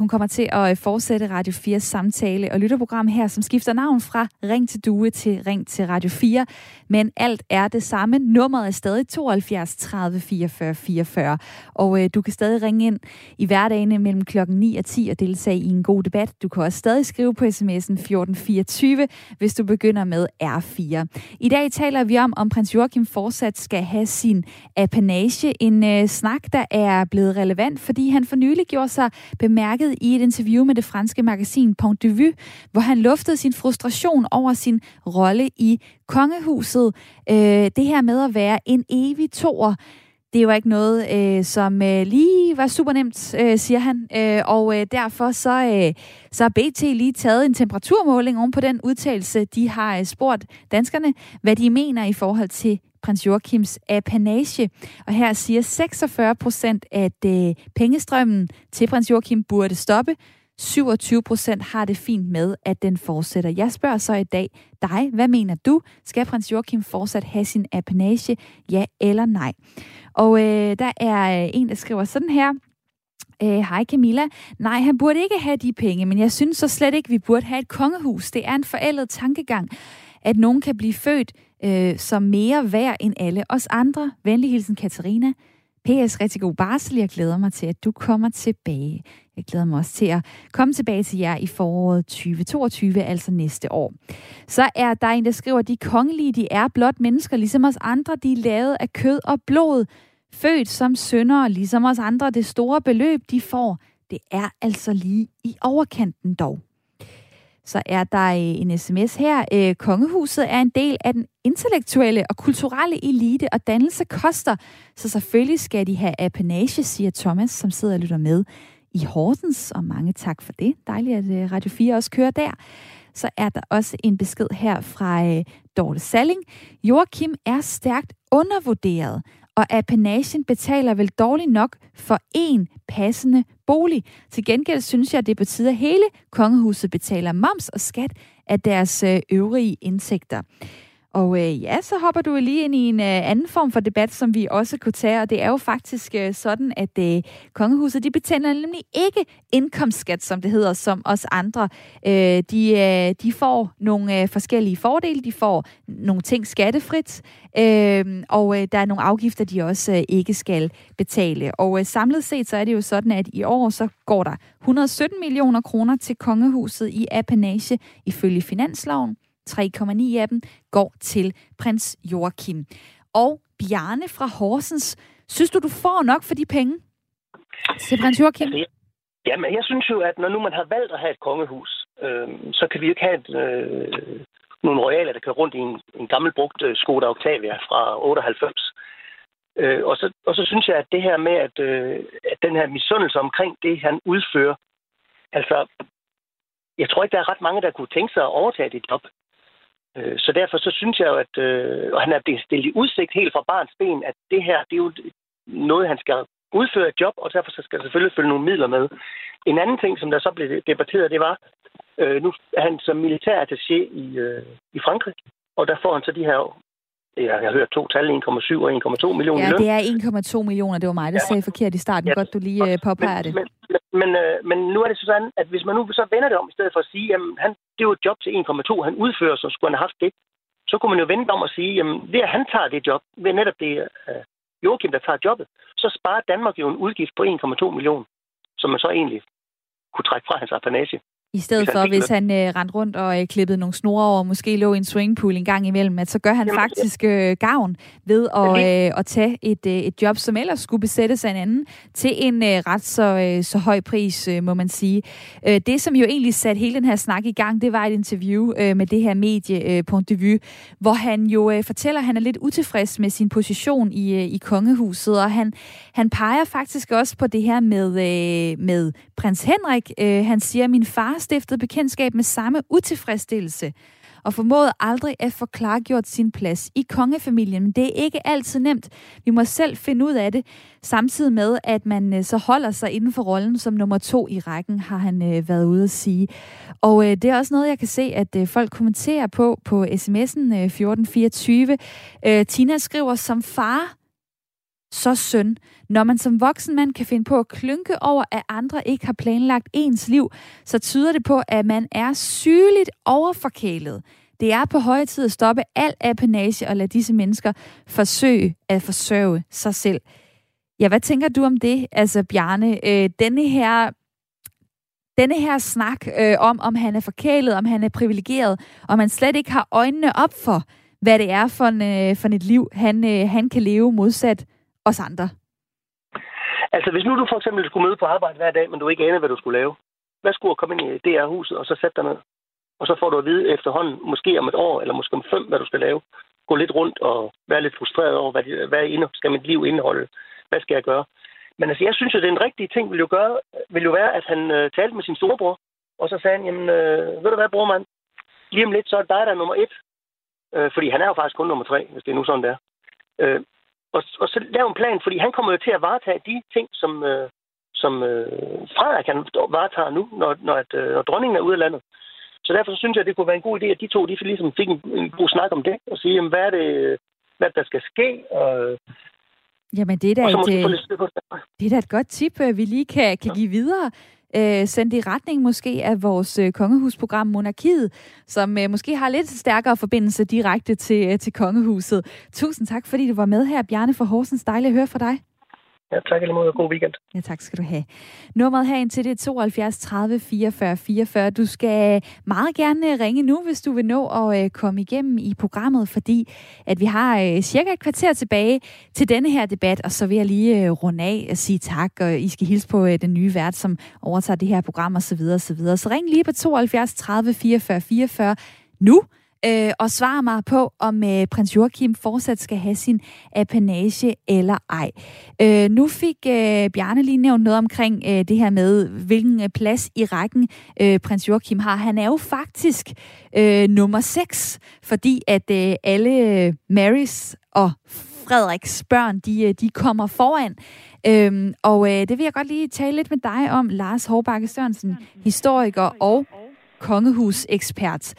Hun kommer til at øh, fortsætte Radio 4 samtale og lytterprogram her, som skifter navn fra Ring til Due til Ring til Radio 4. Men alt er det samme. Nummeret er stadig 72 30 44 44. Og øh, du kan stadig ringe ind i hverdagene mellem klokken 9 og 10 og deltage i en god debat. Du kan også stadig skrive på sms'en 1424, hvis du begynder med R4. I dag taler vi om, om prins Joachim fortsat skal have sin apanage. En øh, snak, der er blevet relevant, fordi han for nylig gjorde sig bemærket i et interview med det franske magasin Point de Vue, hvor han luftede sin frustration over sin rolle i kongehuset. Øh, det her med at være en evig toer, det er jo ikke noget, øh, som øh, lige var super nemt, øh, siger han. Øh, og øh, derfor så, øh, så har BT lige taget en temperaturmåling oven på den udtalelse. De har øh, spurgt danskerne, hvad de mener i forhold til prins Joachims apanage. Og her siger 46 procent, at øh, pengestrømmen til prins Joachim burde stoppe. 27 procent har det fint med, at den fortsætter. Jeg spørger så i dag dig, hvad mener du? Skal prins Joachim fortsat have sin apanage? Ja eller nej? Og øh, der er øh, en, der skriver sådan her. Øh, hej Camilla. Nej, han burde ikke have de penge, men jeg synes så slet ikke, vi burde have et kongehus. Det er en forældet tankegang, at nogen kan blive født øh, som mere værd end alle os andre. Venlig hilsen Katarina. PS, rigtig god barsel. Jeg glæder mig til, at du kommer tilbage. Jeg glæder mig også til at komme tilbage til jer i foråret 2022, altså næste år. Så er der en, der skriver, at de kongelige, de er blot mennesker, ligesom os andre. De er lavet af kød og blod, født som sønder, ligesom os andre. Det store beløb, de får, det er altså lige i overkanten dog. Så er der øh, en sms her. Øh, kongehuset er en del af den intellektuelle og kulturelle elite, og dannelse koster, så selvfølgelig skal de have apanage, siger Thomas, som sidder og lytter med i Horsens, og mange tak for det. Dejligt, at øh, Radio 4 også kører der. Så er der også en besked her fra øh, Dorte Salling. Joachim er stærkt undervurderet og appenagen betaler vel dårligt nok for en passende bolig. Til gengæld synes jeg, at det betyder, at hele kongehuset betaler moms og skat af deres øh, øvrige indtægter. Og øh, ja, så hopper du lige ind i en øh, anden form for debat, som vi også kunne tage, og det er jo faktisk øh, sådan, at øh, kongehuset, de betaler nemlig ikke indkomstskat, som det hedder, som os andre. Øh, de, øh, de får nogle øh, forskellige fordele, de får nogle ting skattefrit, øh, og øh, der er nogle afgifter, de også øh, ikke skal betale. Og øh, samlet set, så er det jo sådan, at i år, så går der 117 millioner kroner til kongehuset i apanage ifølge finansloven. 3,9 af dem går til prins Joachim. Og Bjarne fra Horsens, synes du, du får nok for de penge til prins Joachim? Altså, jamen, jeg synes jo, at når nu man har valgt at have et kongehus, øh, så kan vi jo ikke have et, øh, nogle royaler, der kan rundt i en, en gammel brugt øh, Skoda Octavia fra 98. Øh, og, så, og så synes jeg, at det her med, at, øh, at den her misundelse omkring det, han udfører, altså, jeg tror ikke, der er ret mange, der kunne tænke sig at overtage det job. Øh, så derfor så synes jeg jo, at øh, og han er blevet stillet i udsigt helt fra barns ben, at det her, det er jo noget, han skal udføre et job, og derfor så skal der selvfølgelig følge nogle midler med. En anden ting, som der så blev debatteret, det var, øh, nu er han som militær attaché i, øh, i Frankrig, og der får han så de her jeg har hørt to tal, 1,7 og 1,2 millioner Ja, det er 1,2 millioner. Det var mig, der ja. sagde forkert i starten. Ja, Godt, du lige uh, påpeger men, det. Men, men, øh, men nu er det sådan, at hvis man nu så vender det om, i stedet for at sige, at han, det er jo et job til 1,2, han udfører, så skulle han have haft det, så kunne man jo vende om og sige, jamen ved at han tager det job, ved netop det uh, Joachim, der tager jobbet, så sparer Danmark jo en udgift på 1,2 millioner, som man så egentlig kunne trække fra hans apanage. I stedet Hvis for, hvis han øh, rendte rundt og øh, klippede nogle snore over, og måske lå i en swimmingpool en gang imellem, at så gør han Jamen, faktisk øh, gavn ved at, øh, at tage et, øh, et job, som ellers skulle besættes af en anden, til en øh, ret så, øh, så høj pris, øh, må man sige. Øh, det, som jo egentlig satte hele den her snak i gang, det var et interview øh, med det her medie, øh, Point de Vue, hvor han jo øh, fortæller, at han er lidt utilfreds med sin position i, øh, i kongehuset, og han, han peger faktisk også på det her med, øh, med prins Henrik. Øh, han siger, min far stiftet bekendtskab med samme utilfredsstillelse og formåede aldrig at få klargjort sin plads i kongefamilien. Men det er ikke altid nemt. Vi må selv finde ud af det, samtidig med, at man øh, så holder sig inden for rollen som nummer to i rækken, har han øh, været ude at sige. Og øh, det er også noget, jeg kan se, at øh, folk kommenterer på på sms'en øh, 1424. Øh, Tina skriver, som far så søn. Når man som voksen mand kan finde på at klynke over, at andre ikke har planlagt ens liv, så tyder det på, at man er sygeligt overforkælet. Det er på høje tid at stoppe al apanage og lade disse mennesker forsøge at forsørge sig selv. Ja, hvad tænker du om det, altså Bjarne? Øh, denne her denne her snak øh, om, om han er forkælet, om han er privilegeret, og man slet ikke har øjnene op for, hvad det er for, en, øh, for et liv, han, øh, han kan leve modsat os andre. Altså, hvis nu du for eksempel skulle møde på arbejde hver dag, men du ikke anede, hvad du skulle lave. Hvad skulle komme ind i DR-huset, og så sætte dig ned? Og så får du at vide efterhånden, måske om et år, eller måske om fem, hvad du skal lave. Gå lidt rundt og være lidt frustreret over, hvad, hvad skal mit liv indeholde? Hvad skal jeg gøre? Men altså, jeg synes jo, den rigtige ting ville jo, gøre, ville jo være, at han øh, talte med sin storebror, og så sagde han, jamen, øh, ved du hvad, brormand? Lige om lidt, så er det dig, der er nummer et. Øh, fordi han er jo faktisk kun nummer tre, hvis det er nu sådan, der. Øh, og, og så lave en plan, fordi han kommer jo til at varetage de ting, som, øh, som øh, Frederik kan varetager nu, når, når, at, øh, når dronningen er ude af landet. Så derfor så synes jeg, at det kunne være en god idé, at de to de ligesom fik en, en god snak om det, og sige, jamen, hvad er det, hvad der skal ske, og, Jamen, det er da et, øh, det er da et godt tip, øh, vi lige kan, kan give videre. Øh, send i retning måske af vores øh, kongehusprogram Monarkiet, som øh, måske har lidt stærkere forbindelse direkte til, øh, til kongehuset. Tusind tak, fordi du var med her, Bjarne fra Horsens. Dejligt at høre fra dig. Ja, tak i måde, og god weekend. Ja, tak skal du have. Nummeret herind til det er 72 30 44 44. Du skal øh, meget gerne øh, ringe nu, hvis du vil nå at øh, komme igennem i programmet, fordi at vi har øh, cirka et kvarter tilbage til denne her debat, og så vil jeg lige øh, runde af og sige tak, og I skal hilse på øh, den nye vært, som overtager det her program osv. Så, videre, og så, videre. så ring lige på 72 30 44 44 nu, øh, og svare mig på, om øh, prins Joachim fortsat skal have sin apanage eller ej. Øh, nu fik øh, Bjarne lige nævnt noget omkring øh, det her med, hvilken øh, plads i rækken øh, prins Joachim har. Han er jo faktisk øh, nummer 6, fordi at øh, alle øh, Marys og Frederiks børn, de, øh, de kommer foran. Øhm, og øh, det vil jeg godt lige tale lidt med dig om, Lars Hårbakke Sørensen, historiker og kongehusekspert.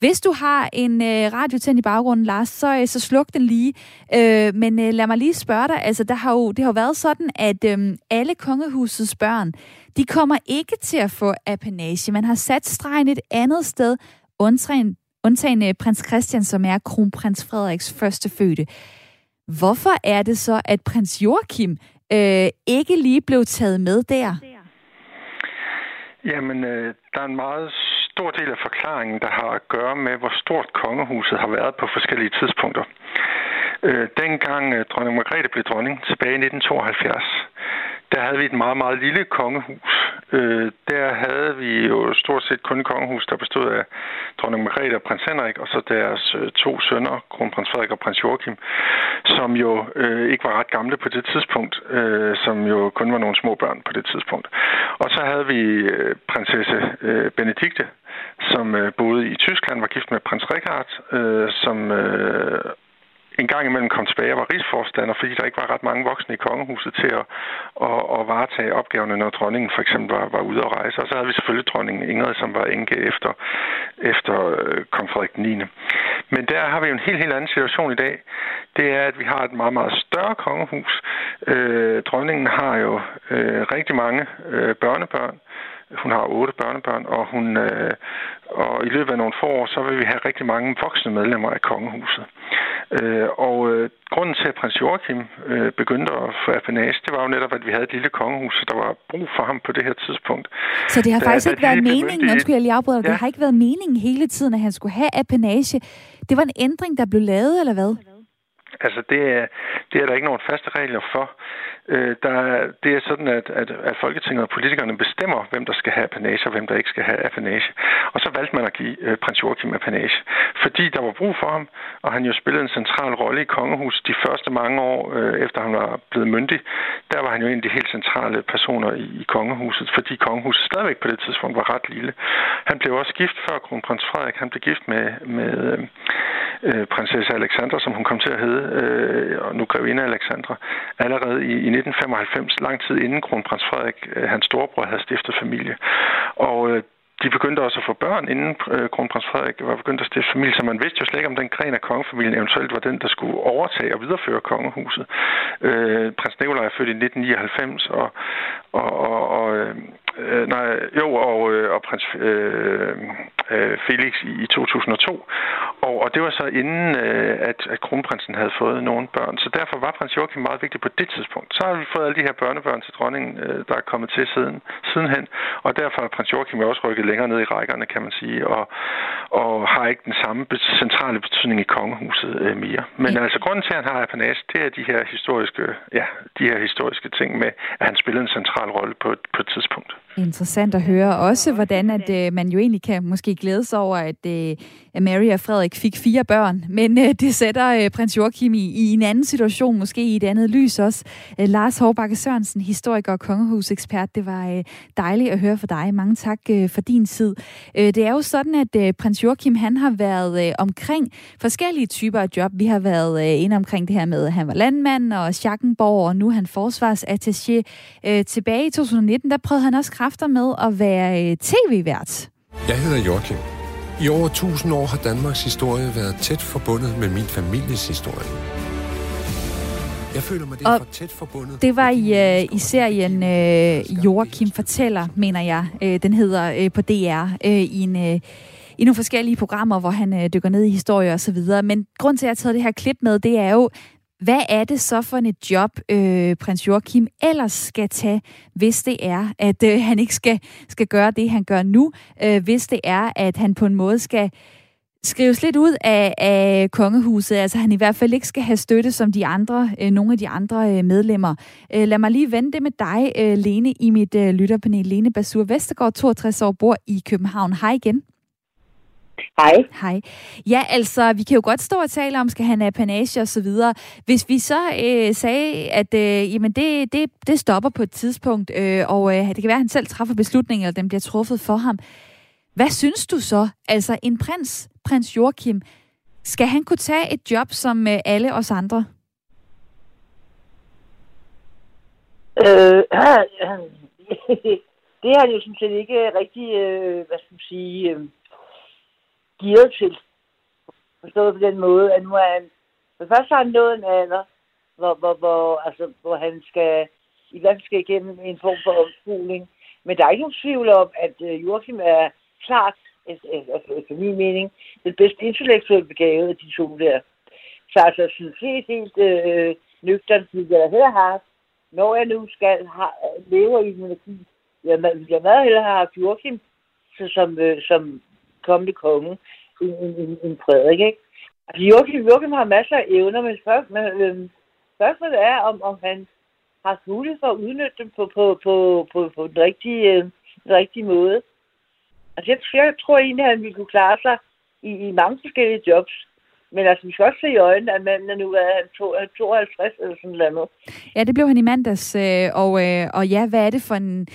Hvis du har en øh, radio tændt i baggrunden, Lars, så, øh, så sluk den lige. Øh, men øh, lad mig lige spørge dig, altså der har jo, det har jo været sådan, at øh, alle kongehusets børn, de kommer ikke til at få apanage. Man har sat stregen et andet sted, undtagen, undtagen øh, prins Christian, som er kronprins Frederiks første fødte. Hvorfor er det så, at prins Joachim øh, ikke lige blev taget med der? Jamen, øh, der er en meget stor del af forklaringen, der har at gøre med, hvor stort kongehuset har været på forskellige tidspunkter. Øh, dengang øh, dronning Margrethe blev dronning tilbage i 1972, der havde vi et meget, meget lille kongehus. Øh, der havde vi jo stort set kun kongehus, der bestod af dronning Margrethe og prins Henrik, og så deres øh, to sønner, kronprins Frederik og prins Joachim, som jo øh, ikke var ret gamle på det tidspunkt, øh, som jo kun var nogle små børn på det tidspunkt. Og så havde vi øh, prinsesse øh, Benedikte, som øh, boede i Tyskland, var gift med prins Richard, øh, som øh, en gang imellem kom tilbage og var rigsforstander, fordi der ikke var ret mange voksne i kongehuset til at, at, at varetage opgaverne, når dronningen for eksempel var, var ude at rejse. Og så havde vi selvfølgelig dronningen Ingrid, som var enke efter, efter øh, kong Frederik 9. Men der har vi jo en helt, helt anden situation i dag. Det er, at vi har et meget, meget større kongehus. Øh, dronningen har jo øh, rigtig mange øh, børnebørn. Hun har otte børnebørn, og, hun, øh, og i løbet af nogle få år, så vil vi have rigtig mange voksne medlemmer af kongehuset. Øh, og øh, grunden til, at prins Joachim øh, begyndte at få apanage, det var jo netop, at vi havde et lille kongehus, så der var brug for ham på det her tidspunkt. Så det har Da- faktisk da ikke været meningen, myndige- undskyld, jeg lige afbryder. Ja. det har ikke været meningen hele tiden, at han skulle have apanage. Det var en ændring, der blev lavet, eller hvad? Altså, det er, det er der ikke nogen faste regler for. Øh, der, er- det er sådan, at, at, at Folketinget og politikerne bestemmer, hvem der skal have apanage og hvem der ikke skal have apanage. Og så valgte man at give øh, prins Joachim apanage, fordi der var brug for ham, og han jo spillede en central rolle i kongehuset de første mange år, øh, efter han var blevet myndig. Der var han jo en af de helt centrale personer i, i kongehuset, fordi kongehuset stadigvæk på det tidspunkt var ret lille. Han blev også gift før kronprins Frederik. Han blev gift med, med øh, øh, prinsesse Alexandra, som hun kom til at hedde, øh, og nu grevinde Alexandra, allerede i, i 1995, lang tid inden kronprins Frederik, øh, hans storebror, havde stiftet familie. Og øh, de begyndte også at få børn, inden øh, kronprins Frederik var begyndt at stifte familie, så man vidste jo slet ikke, om den gren af kongefamilien eventuelt var den, der skulle overtage og videreføre kongehuset. Øh, prins Nikolaj er født i 1999, og, og, og, og øh, øh, nej, jo, og, øh, og prins øh, øh, Felix i, i 2002. Og, og det var så inden, øh, at, at kronprinsen havde fået nogle børn. Så derfor var prins Joachim meget vigtig på det tidspunkt. Så har vi fået alle de her børnebørn til dronningen, øh, der er kommet til siden, sidenhen. Og derfor er prins Joachim jo også rykket længere ned i rækkerne, kan man sige, og, og har ikke den samme centrale betydning i kongehuset øh, mere. Men altså, grunden til, at han har apanage, det er de her historiske, ja, de her historiske ting med, at han spillede en central rolle på, på et tidspunkt. Interessant at høre også, hvordan at, øh, man jo egentlig kan måske glæde sig over, at, øh, at Mary og Frederik fik fire børn, men øh, det sætter øh, prins Joachim i, i en anden situation, måske i et andet lys også. Øh, Lars Hårbakke Sørensen, historiker og kongehusekspert, det var øh, dejligt at høre fra dig. Mange tak øh, for din tid. Øh, det er jo sådan, at øh, prins Joachim han har været øh, omkring forskellige typer af job. Vi har været øh, inde omkring det her med, at han var landmand og Schackenborg, og nu er han forsvarsattaché. Øh, tilbage i 2019, der prøvede han også kræfter med at være øh, tv-vært. Jeg hedder Joachim. I over 1000 år har Danmarks historie været tæt forbundet med min families historie. Jeg føler mig derfor Og tæt forbundet. Det var i, øh, i serien øh, Joachim Fortæller, mener jeg. Øh, den hedder øh, på DR. Øh, i, en, øh, I nogle forskellige programmer, hvor han øh, dykker ned i historie og så videre. Men grund til, at jeg har taget det her klip med, det er jo, hvad er det så for et job, øh, prins Joachim ellers skal tage, hvis det er, at øh, han ikke skal, skal gøre det, han gør nu, øh, hvis det er, at han på en måde skal skrives lidt ud af, af kongehuset, altså han i hvert fald ikke skal have støtte som de andre, øh, nogle af de andre øh, medlemmer. Øh, lad mig lige vende det med dig, øh, Lene, i mit øh, lytterpanel. Lene Basur Vestergaard, 62 år, bor i København. Hej igen. Hej. Hej. Ja, altså, vi kan jo godt stå og tale om, skal han have panage og så videre. Hvis vi så øh, sagde, at øh, jamen det, det, det stopper på et tidspunkt, øh, og øh, det kan være, at han selv træffer beslutninger, eller den bliver truffet for ham. Hvad synes du så? Altså, en prins, prins Joachim, skal han kunne tage et job som øh, alle os andre? Øh, (laughs) det er han jo sådan set ikke rigtig, øh, hvad skal man sige, øh, gearet til. Forstået på den måde, at nu er han, for først har han nået en alder, hvor, hvor, hvor, altså, hvor han skal, i hvert fald skal igennem en form for omskoling. Men der er ikke nogen tvivl om, at øh, Joachim er klart, efter, altså, efter, min mening, den bedste intellektuelle begave af de to der. Så altså, sådan set helt øh, nøgteren, vil jeg hellere have, når jeg nu skal have, leve i en energi, jeg vil jeg meget hellere have haft Joachim så som, øh, som kommende konge, en, en, en, en Frederik, ikke? Altså, Joachim, Joachim har masser af evner, men spørg, men, øhm, spørgsmålet er, om, om han har mulighed for at udnytte dem på, på, på, på, på den, rigtige, øh, den rigtige måde. Altså, jeg, jeg tror egentlig, at han ville kunne klare sig i, i mange forskellige jobs. Men altså, vi skal også se i øjnene, at manden er nu er er 52 eller sådan noget. Ja, det blev han i mandags, øh, og, øh, og ja, hvad er det for en...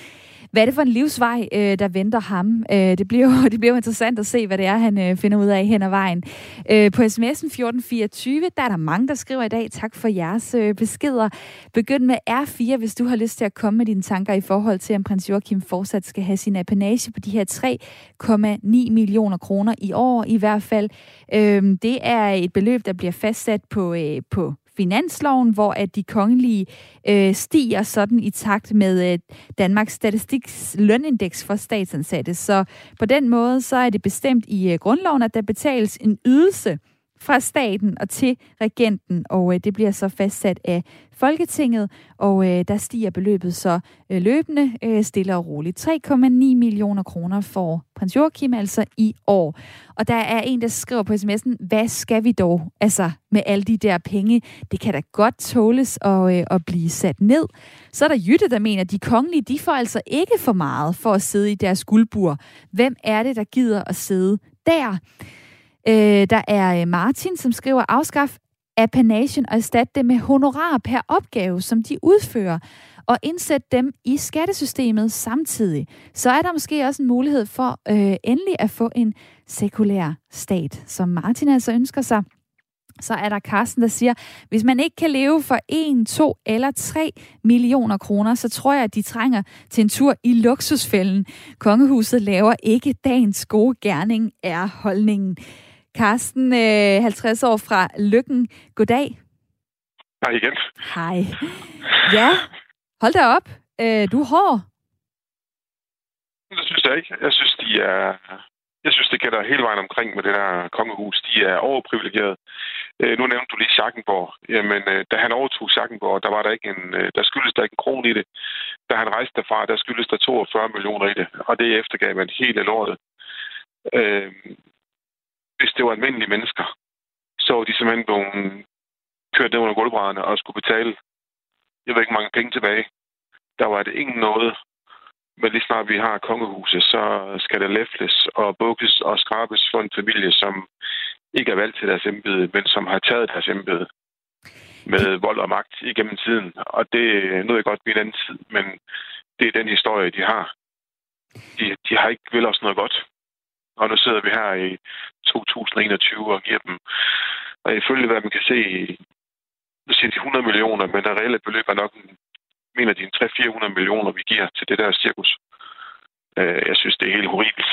Hvad er det for en livsvej, øh, der venter ham? Øh, det, bliver jo, (laughs) det bliver jo interessant at se, hvad det er, han øh, finder ud af hen ad vejen. Øh, på sms'en 1424, der er der mange, der skriver i dag. Tak for jeres øh, beskeder. Begynd med R4, hvis du har lyst til at komme med dine tanker i forhold til, om prins Joachim fortsat skal have sin apanage på de her 3,9 millioner kroner i år i hvert fald. Øh, det er et beløb, der bliver fastsat på, øh, på finansloven, hvor at de kongelige øh, stiger sådan i takt med øh, Danmarks Statistiks lønindeks for statsansatte. Så på den måde så er det bestemt i øh, grundloven, at der betales en ydelse fra staten og til regenten, og øh, det bliver så fastsat af Folketinget, og øh, der stiger beløbet så øh, løbende øh, stille og roligt. 3,9 millioner kroner får prins Joachim altså i år. Og der er en, der skriver på sms'en, hvad skal vi dog altså med alle de der penge? Det kan da godt tåles at, øh, at blive sat ned. Så er der Jytte, der mener, at de kongelige, de får altså ikke for meget for at sidde i deres guldbur. Hvem er det, der gider at sidde der? Øh, der er øh, Martin, som skriver, afskaf appanagen og erstat det med honorar per opgave, som de udfører, og indsæt dem i skattesystemet samtidig. Så er der måske også en mulighed for øh, endelig at få en sekulær stat, som Martin altså ønsker sig. Så er der Carsten, der siger, hvis man ikke kan leve for 1, 2 eller 3 millioner kroner, så tror jeg, at de trænger til en tur i luksusfælden. Kongehuset laver ikke dagens gode gerning, er holdningen. Carsten, 50 øh, år fra Lykken. Goddag. Hej igen. Hej. Ja, hold da op. Øh, du er hård. Det synes jeg ikke. Jeg synes, de er... Jeg synes, det gælder hele vejen omkring med det der kongehus. De er overprivilegeret. Øh, nu nævnte du lige Schackenborg. Jamen, da han overtog Schackenborg, der var der ikke en, der skyldes der ikke en kron i det. Da han rejste derfra, der skyldes der 42 millioner i det. Og det eftergav man helt af lortet. Øh, hvis det var almindelige mennesker, så var de simpelthen blevet kørt ned under gulvbrædderne og skulle betale, jeg ved ikke, mange penge tilbage. Der var det ingen noget. Men lige snart vi har kongehuset, så skal det læfles og bukkes og skrabes for en familie, som ikke er valgt til deres embede, men som har taget deres embede med vold og magt igennem tiden. Og det nu er godt min anden tid, men det er den historie, de har. De, de har ikke vil os noget godt. Og nu sidder vi her i 2021 og giver dem, og ifølge hvad man kan se, nu siger de 100 millioner, men der reelle beløb er nok, mener de, 300-400 millioner, vi giver til det der cirkus. Øh, jeg synes, det er helt horribelt.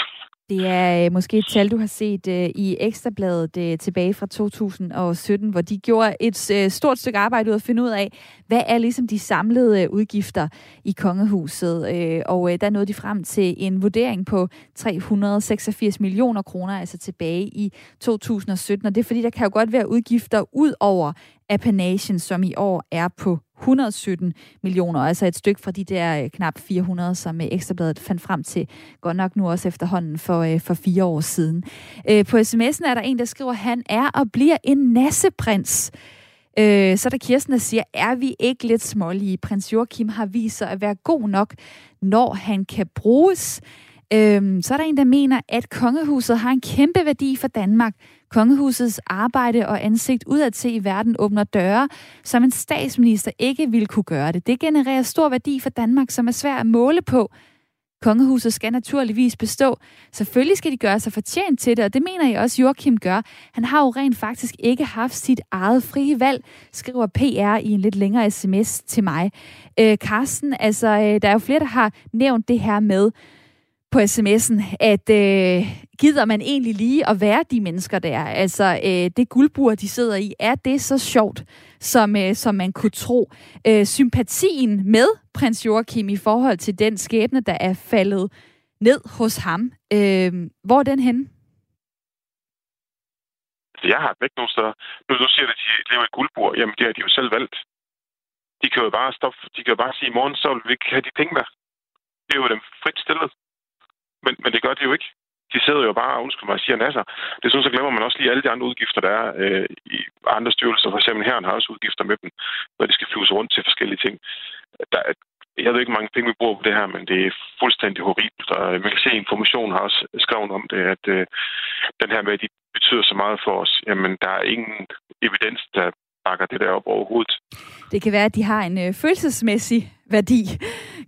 Det er øh, måske et tal, du har set øh, i Ekstrabladet øh, tilbage fra 2017, hvor de gjorde et øh, stort stykke arbejde ud at finde ud af, hvad er ligesom de samlede øh, udgifter i kongehuset. Øh, og øh, der nåede de frem til en vurdering på 386 millioner kroner, altså tilbage i 2017. Og det er fordi, der kan jo godt være udgifter ud over appanagen, som i år er på 117 millioner, altså et stykke fra de der øh, knap 400, som øh, Ekstrabladet fandt frem til, godt nok nu også efterhånden for, øh, for fire år siden. På sms'en er der en, der skriver, han er og bliver en nasseprins. så er der Kirsten, der siger, er vi ikke lidt smålige? Prins Joachim har vist sig at være god nok, når han kan bruges. Øhm, så er der en, der mener, at kongehuset har en kæmpe værdi for Danmark. Kongehusets arbejde og ansigt udadtil i verden åbner døre, som en statsminister ikke ville kunne gøre det. Det genererer stor værdi for Danmark, som er svært at måle på. Kongehuset skal naturligvis bestå. Selvfølgelig skal de gøre sig fortjent til det, og det mener jeg også, Joachim gør. Han har jo rent faktisk ikke haft sit eget frie valg, skriver PR i en lidt længere sms til mig. Øh, Carsten, altså, øh, der er jo flere, der har nævnt det her med, på sms'en, at øh, gider man egentlig lige at være de mennesker der? Altså, øh, det guldbur, de sidder i, er det så sjovt, som, øh, som man kunne tro? Øh, sympatien med prins Joachim i forhold til den skæbne, der er faldet ned hos ham, øh, hvor er den henne? Altså, jeg har ikke nogen steder. Nu, nu siger du, at de lever i guldbur. Jamen, det har de jo selv valgt. De kan jo bare stoppe. De kan jo bare sige, i morgen så vil vi ikke have de penge der. Det er jo dem frit stillet. Men, men det gør de jo ikke. De sidder jo bare, og undskyld mig, siger nasser. Det synes så glemmer man også lige alle de andre udgifter, der er øh, i andre styrelser. For eksempel her har også udgifter med dem, når de skal flyves rundt til forskellige ting. Der, jeg ved ikke, hvor mange penge vi bruger på det her, men det er fuldstændig horribelt. Og man kan se, at Information har også skrevet om det, at øh, den her med, at de betyder så meget for os. Jamen, der er ingen evidens, der bakker det der op overhovedet. Det kan være, at de har en øh, følelsesmæssig værdi.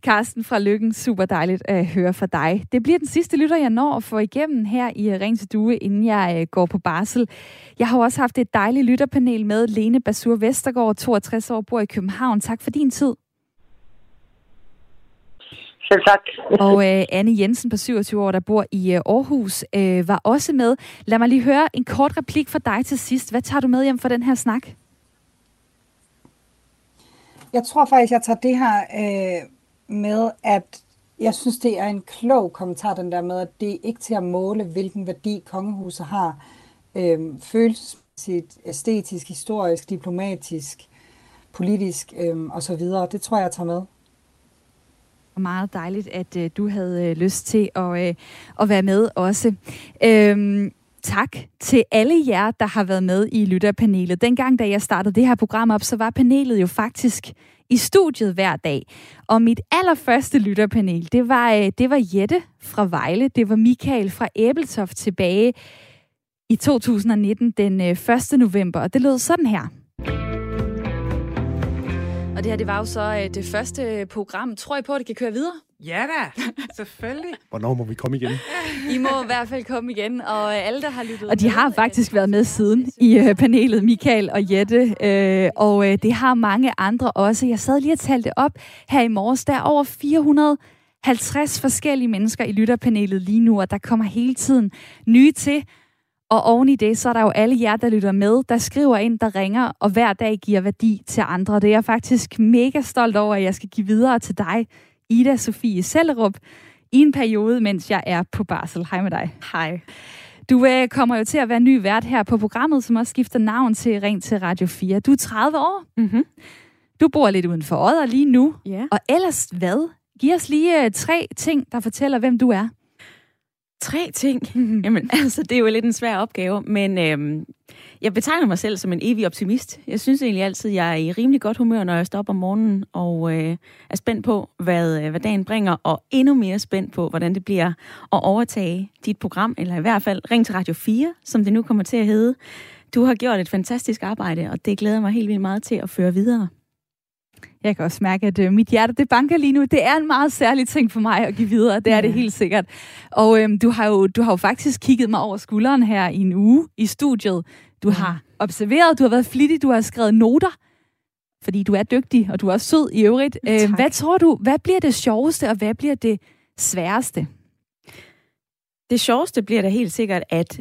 Carsten fra Lykken, super dejligt at høre fra dig. Det bliver den sidste lytter, jeg når at få igennem her i Ring til Due, inden jeg øh, går på barsel. Jeg har også haft et dejligt lytterpanel med Lene Basur Vestergaard, 62 år, bor i København. Tak for din tid. Selv tak. Og øh, Anne Jensen på 27 år, der bor i øh, Aarhus, øh, var også med. Lad mig lige høre en kort replik fra dig til sidst. Hvad tager du med hjem for den her snak? Jeg tror faktisk, jeg tager det her øh, med, at jeg synes, det er en klog kommentar, den der med, at det er ikke til at måle, hvilken værdi kongehuset har øh, følelsesmæssigt æstetisk, historisk, diplomatisk, politisk øh, osv. Det tror jeg, jeg tager med. Og meget dejligt, at øh, du havde øh, lyst til at, øh, at være med også. Øh, tak til alle jer, der har været med i lytterpanelet. Dengang, da jeg startede det her program op, så var panelet jo faktisk i studiet hver dag. Og mit allerførste lytterpanel, det var, øh, det var Jette fra Vejle, det var Michael fra Æbeltoft tilbage i 2019, den øh, 1. November, og det lød sådan her. Og det her, det var jo så øh, det første program. Tror I på, at det kan køre videre? Ja da, selvfølgelig. (laughs) Hvornår må vi komme igen? I må i hvert fald komme igen, og alle, der har lyttet Og de har faktisk været med siden i panelet, Michael og Jette, og det har mange andre også. Jeg sad lige og talte op her i morges. Der er over 400 50 forskellige mennesker i lytterpanelet lige nu, og der kommer hele tiden nye til. Og oven i det, så er der jo alle jer, der lytter med, der skriver ind, der ringer, og hver dag giver værdi til andre. Det er jeg faktisk mega stolt over, at jeg skal give videre til dig, Ida Sofie Sellerup, i en periode, mens jeg er på barsel. Hej med dig. Hej. Du øh, kommer jo til at være ny vært her på programmet, som også skifter navn til Ring til Radio 4. Du er 30 år. Mm-hmm. Du bor lidt uden for Odder lige nu. Ja. Og ellers hvad? Giv os lige øh, tre ting, der fortæller, hvem du er. Tre ting? Jamen, (laughs) altså, det er jo lidt en svær opgave, men øhm, jeg betegner mig selv som en evig optimist. Jeg synes egentlig altid, jeg er i rimelig godt humør, når jeg står op om morgenen og øh, er spændt på, hvad, øh, hvad dagen bringer, og endnu mere spændt på, hvordan det bliver at overtage dit program, eller i hvert fald Ring til Radio 4, som det nu kommer til at hedde. Du har gjort et fantastisk arbejde, og det glæder mig helt vildt meget til at føre videre. Jeg kan også mærke, at øh, mit hjerte det banker lige nu. Det er en meget særlig ting for mig at give videre. Det er ja. det helt sikkert. Og øhm, du, har jo, du har jo faktisk kigget mig over skulderen her i en uge i studiet. Du har observeret, du har været flittig, du har skrevet noter. Fordi du er dygtig, og du er også sød i øvrigt. Øh, hvad tror du, hvad bliver det sjoveste, og hvad bliver det sværeste? Det sjoveste bliver da helt sikkert, at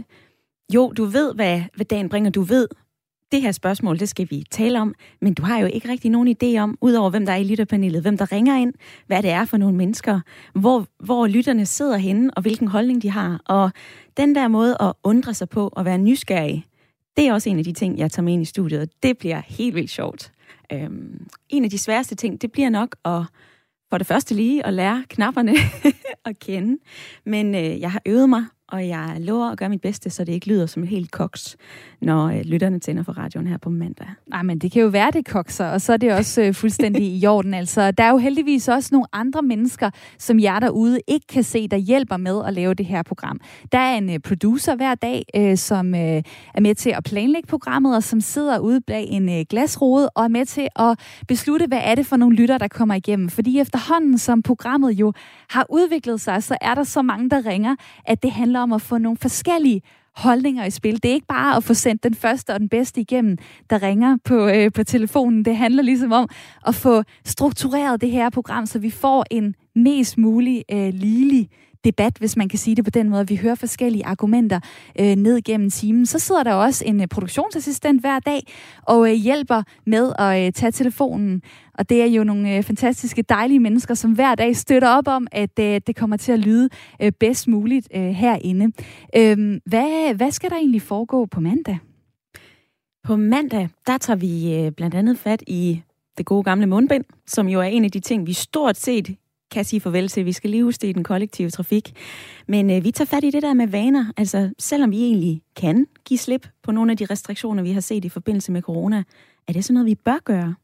jo, du ved, hvad, hvad dagen bringer. Du ved, det her spørgsmål, det skal vi tale om, men du har jo ikke rigtig nogen idé om, udover hvem der er i lytterpanelet, hvem der ringer ind, hvad det er for nogle mennesker, hvor, hvor lytterne sidder henne, og hvilken holdning de har. Og den der måde at undre sig på og være nysgerrig, det er også en af de ting, jeg tager med ind i studiet, og det bliver helt vildt sjovt. Øhm, en af de sværeste ting, det bliver nok at for det første lige at lære knapperne (laughs) at kende. Men øh, jeg har øvet mig og jeg lover at gøre mit bedste, så det ikke lyder som et helt koks, når øh, lytterne tænder for radioen her på mandag. Nej, men det kan jo være, det kokser, og så er det også øh, fuldstændig i orden. Altså, der er jo heldigvis også nogle andre mennesker, som jer derude ikke kan se, der hjælper med at lave det her program. Der er en øh, producer hver dag, øh, som øh, er med til at planlægge programmet, og som sidder ude bag en øh, glasrode og er med til at beslutte, hvad er det for nogle lytter, der kommer igennem. Fordi efterhånden, som programmet jo har udviklet sig, så er der så mange, der ringer, at det handler om at få nogle forskellige holdninger i spil. Det er ikke bare at få sendt den første og den bedste igennem, der ringer på, øh, på telefonen. Det handler ligesom om at få struktureret det her program, så vi får en mest mulig øh, ligelig debat, hvis man kan sige det på den måde. Vi hører forskellige argumenter øh, ned gennem timen. Så sidder der også en øh, produktionsassistent hver dag og øh, hjælper med at øh, tage telefonen. Og det er jo nogle øh, fantastiske, dejlige mennesker, som hver dag støtter op om, at øh, det kommer til at lyde øh, bedst muligt øh, herinde. Øh, hvad, hvad skal der egentlig foregå på mandag? På mandag, der tager vi øh, blandt andet fat i det gode gamle mundbind, som jo er en af de ting, vi stort set kan sige farvel til. Vi skal lige huske det i den kollektive trafik. Men øh, vi tager fat i det der med vaner. Altså, selvom vi egentlig kan give slip på nogle af de restriktioner, vi har set i forbindelse med corona, er det sådan noget, vi bør gøre?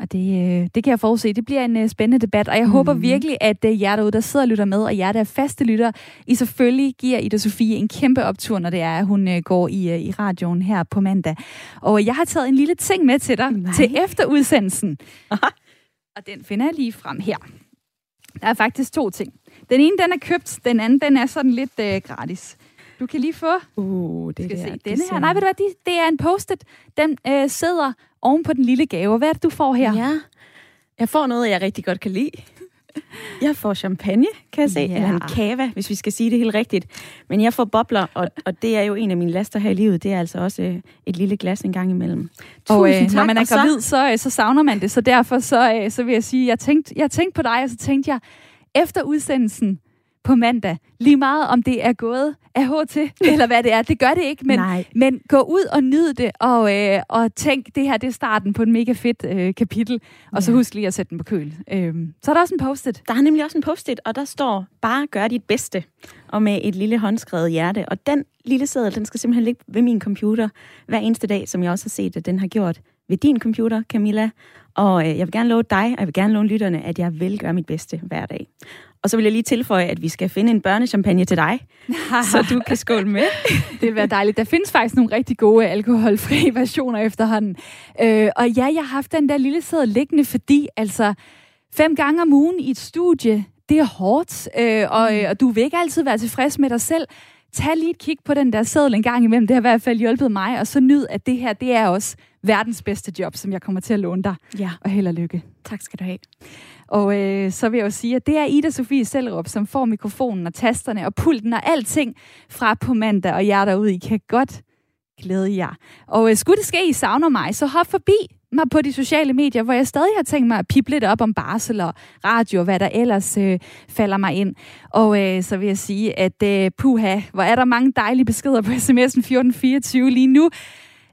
Og det, øh, det kan jeg forudse. Det bliver en uh, spændende debat, og jeg mm. håber virkelig, at uh, jer derude, der sidder og lytter med, og jer, der er faste lytter, I selvfølgelig giver Ida Sofie en kæmpe optur, når det er, at hun går i, i radioen her på mandag. Og jeg har taget en lille ting med til dig Nej. til efterudsendelsen. Aha. Og den finder jeg lige frem her. Der er faktisk to ting. Den ene, den er købt. Den anden, den er sådan lidt uh, gratis. Du kan lige få... Uh, det skal der, se. Denne her. Nej, ved du hvad? Det er en post-it. Den uh, sidder oven på den lille gave. Hvad er det, du får her? Ja, jeg får noget, jeg rigtig godt kan lide. Jeg får champagne, kan jeg se. Ja. Eller en kava, hvis vi skal sige det helt rigtigt. Men jeg får bobler, og, og det er jo en af mine laster her i livet. Det er altså også øh, et lille glas en gang imellem. Tusind og, øh, tak. Når man er gravid, så, så, øh, så savner man det. Så derfor så, øh, så vil jeg sige, jeg tænkte, jeg tænkte på dig, og så tænkte jeg, efter udsendelsen, på mandag. Lige meget om det er gået af H til, eller hvad det er. Det gør det ikke, men, Nej. men gå ud og nyd det, og, øh, og tænk, det her det er starten på en mega fedt øh, kapitel. Og så Ja. husk lige at sætte den på køl. Øh, så er der også en post-it. Der er nemlig også en post-it, og der står, bare gør dit bedste. Og med et lille håndskrevet hjerte. Og den lille seddel, den skal simpelthen ligge ved min computer hver eneste dag, som jeg også har set, at den har gjort ved din computer, Camilla. Og øh, jeg vil gerne love dig, og jeg vil gerne love lytterne, at jeg vil gøre mit bedste hver dag. Og så vil jeg lige tilføje, at vi skal finde en børnechampagne til dig, (laughs) så du kan skåle med. (laughs) det vil være dejligt. Der findes faktisk nogle rigtig gode alkoholfri (laughs) versioner efterhånden. Øh, og ja, jeg har haft den der lille sæde liggende, fordi altså fem gange om ugen i et studie, det er hårdt, øh, og, øh, og du vil ikke altid være tilfreds med dig selv. Tag lige et kig på den der sædel en gang imellem. Det har i hvert fald hjulpet mig, og så nyd, at det her, det er også verdens bedste job, som jeg kommer til at låne dig. Ja. Og held og lykke. Tak skal du have. Og øh, så vil jeg jo sige, at det er Ida Sofie Sellerup, som får mikrofonen og tasterne og pulten og alting fra på mandag, og jer derude, I kan godt glæde jer. Og øh, skulle det ske, I savner mig, så hop forbi mig på de sociale medier, hvor jeg stadig har tænkt mig at pippe lidt op om barsel og radio, og hvad der ellers øh, falder mig ind. Og øh, så vil jeg sige, at øh, puha, hvor er der mange dejlige beskeder på sms'en 1424 lige nu.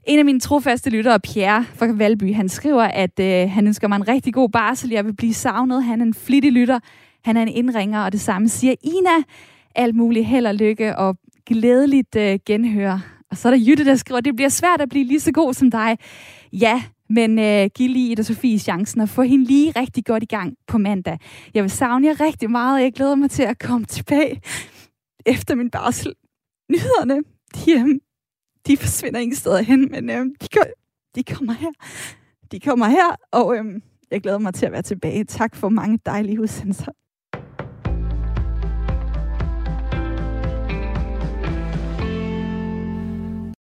En af mine trofaste lyttere, Pierre fra Valby, han skriver, at øh, han ønsker mig en rigtig god barsel. Jeg vil blive savnet. Han er en flittig lytter. Han er en indringer, og det samme siger Ina. Alt muligt held og lykke og glædeligt øh, genhør. Og så er der Jytte, der skriver, det bliver svært at blive lige så god som dig. Ja, men øh, giv lige Ida Sofie chancen og få hende lige rigtig godt i gang på mandag. Jeg vil savne jer rigtig meget, og jeg glæder mig til at komme tilbage efter min barsel. Nyhederne, de, øh, de forsvinder ingen steder hen, men øhm, de, kom, de kommer her. De kommer her, og øhm, jeg glæder mig til at være tilbage. Tak for mange dejlige udsendelser.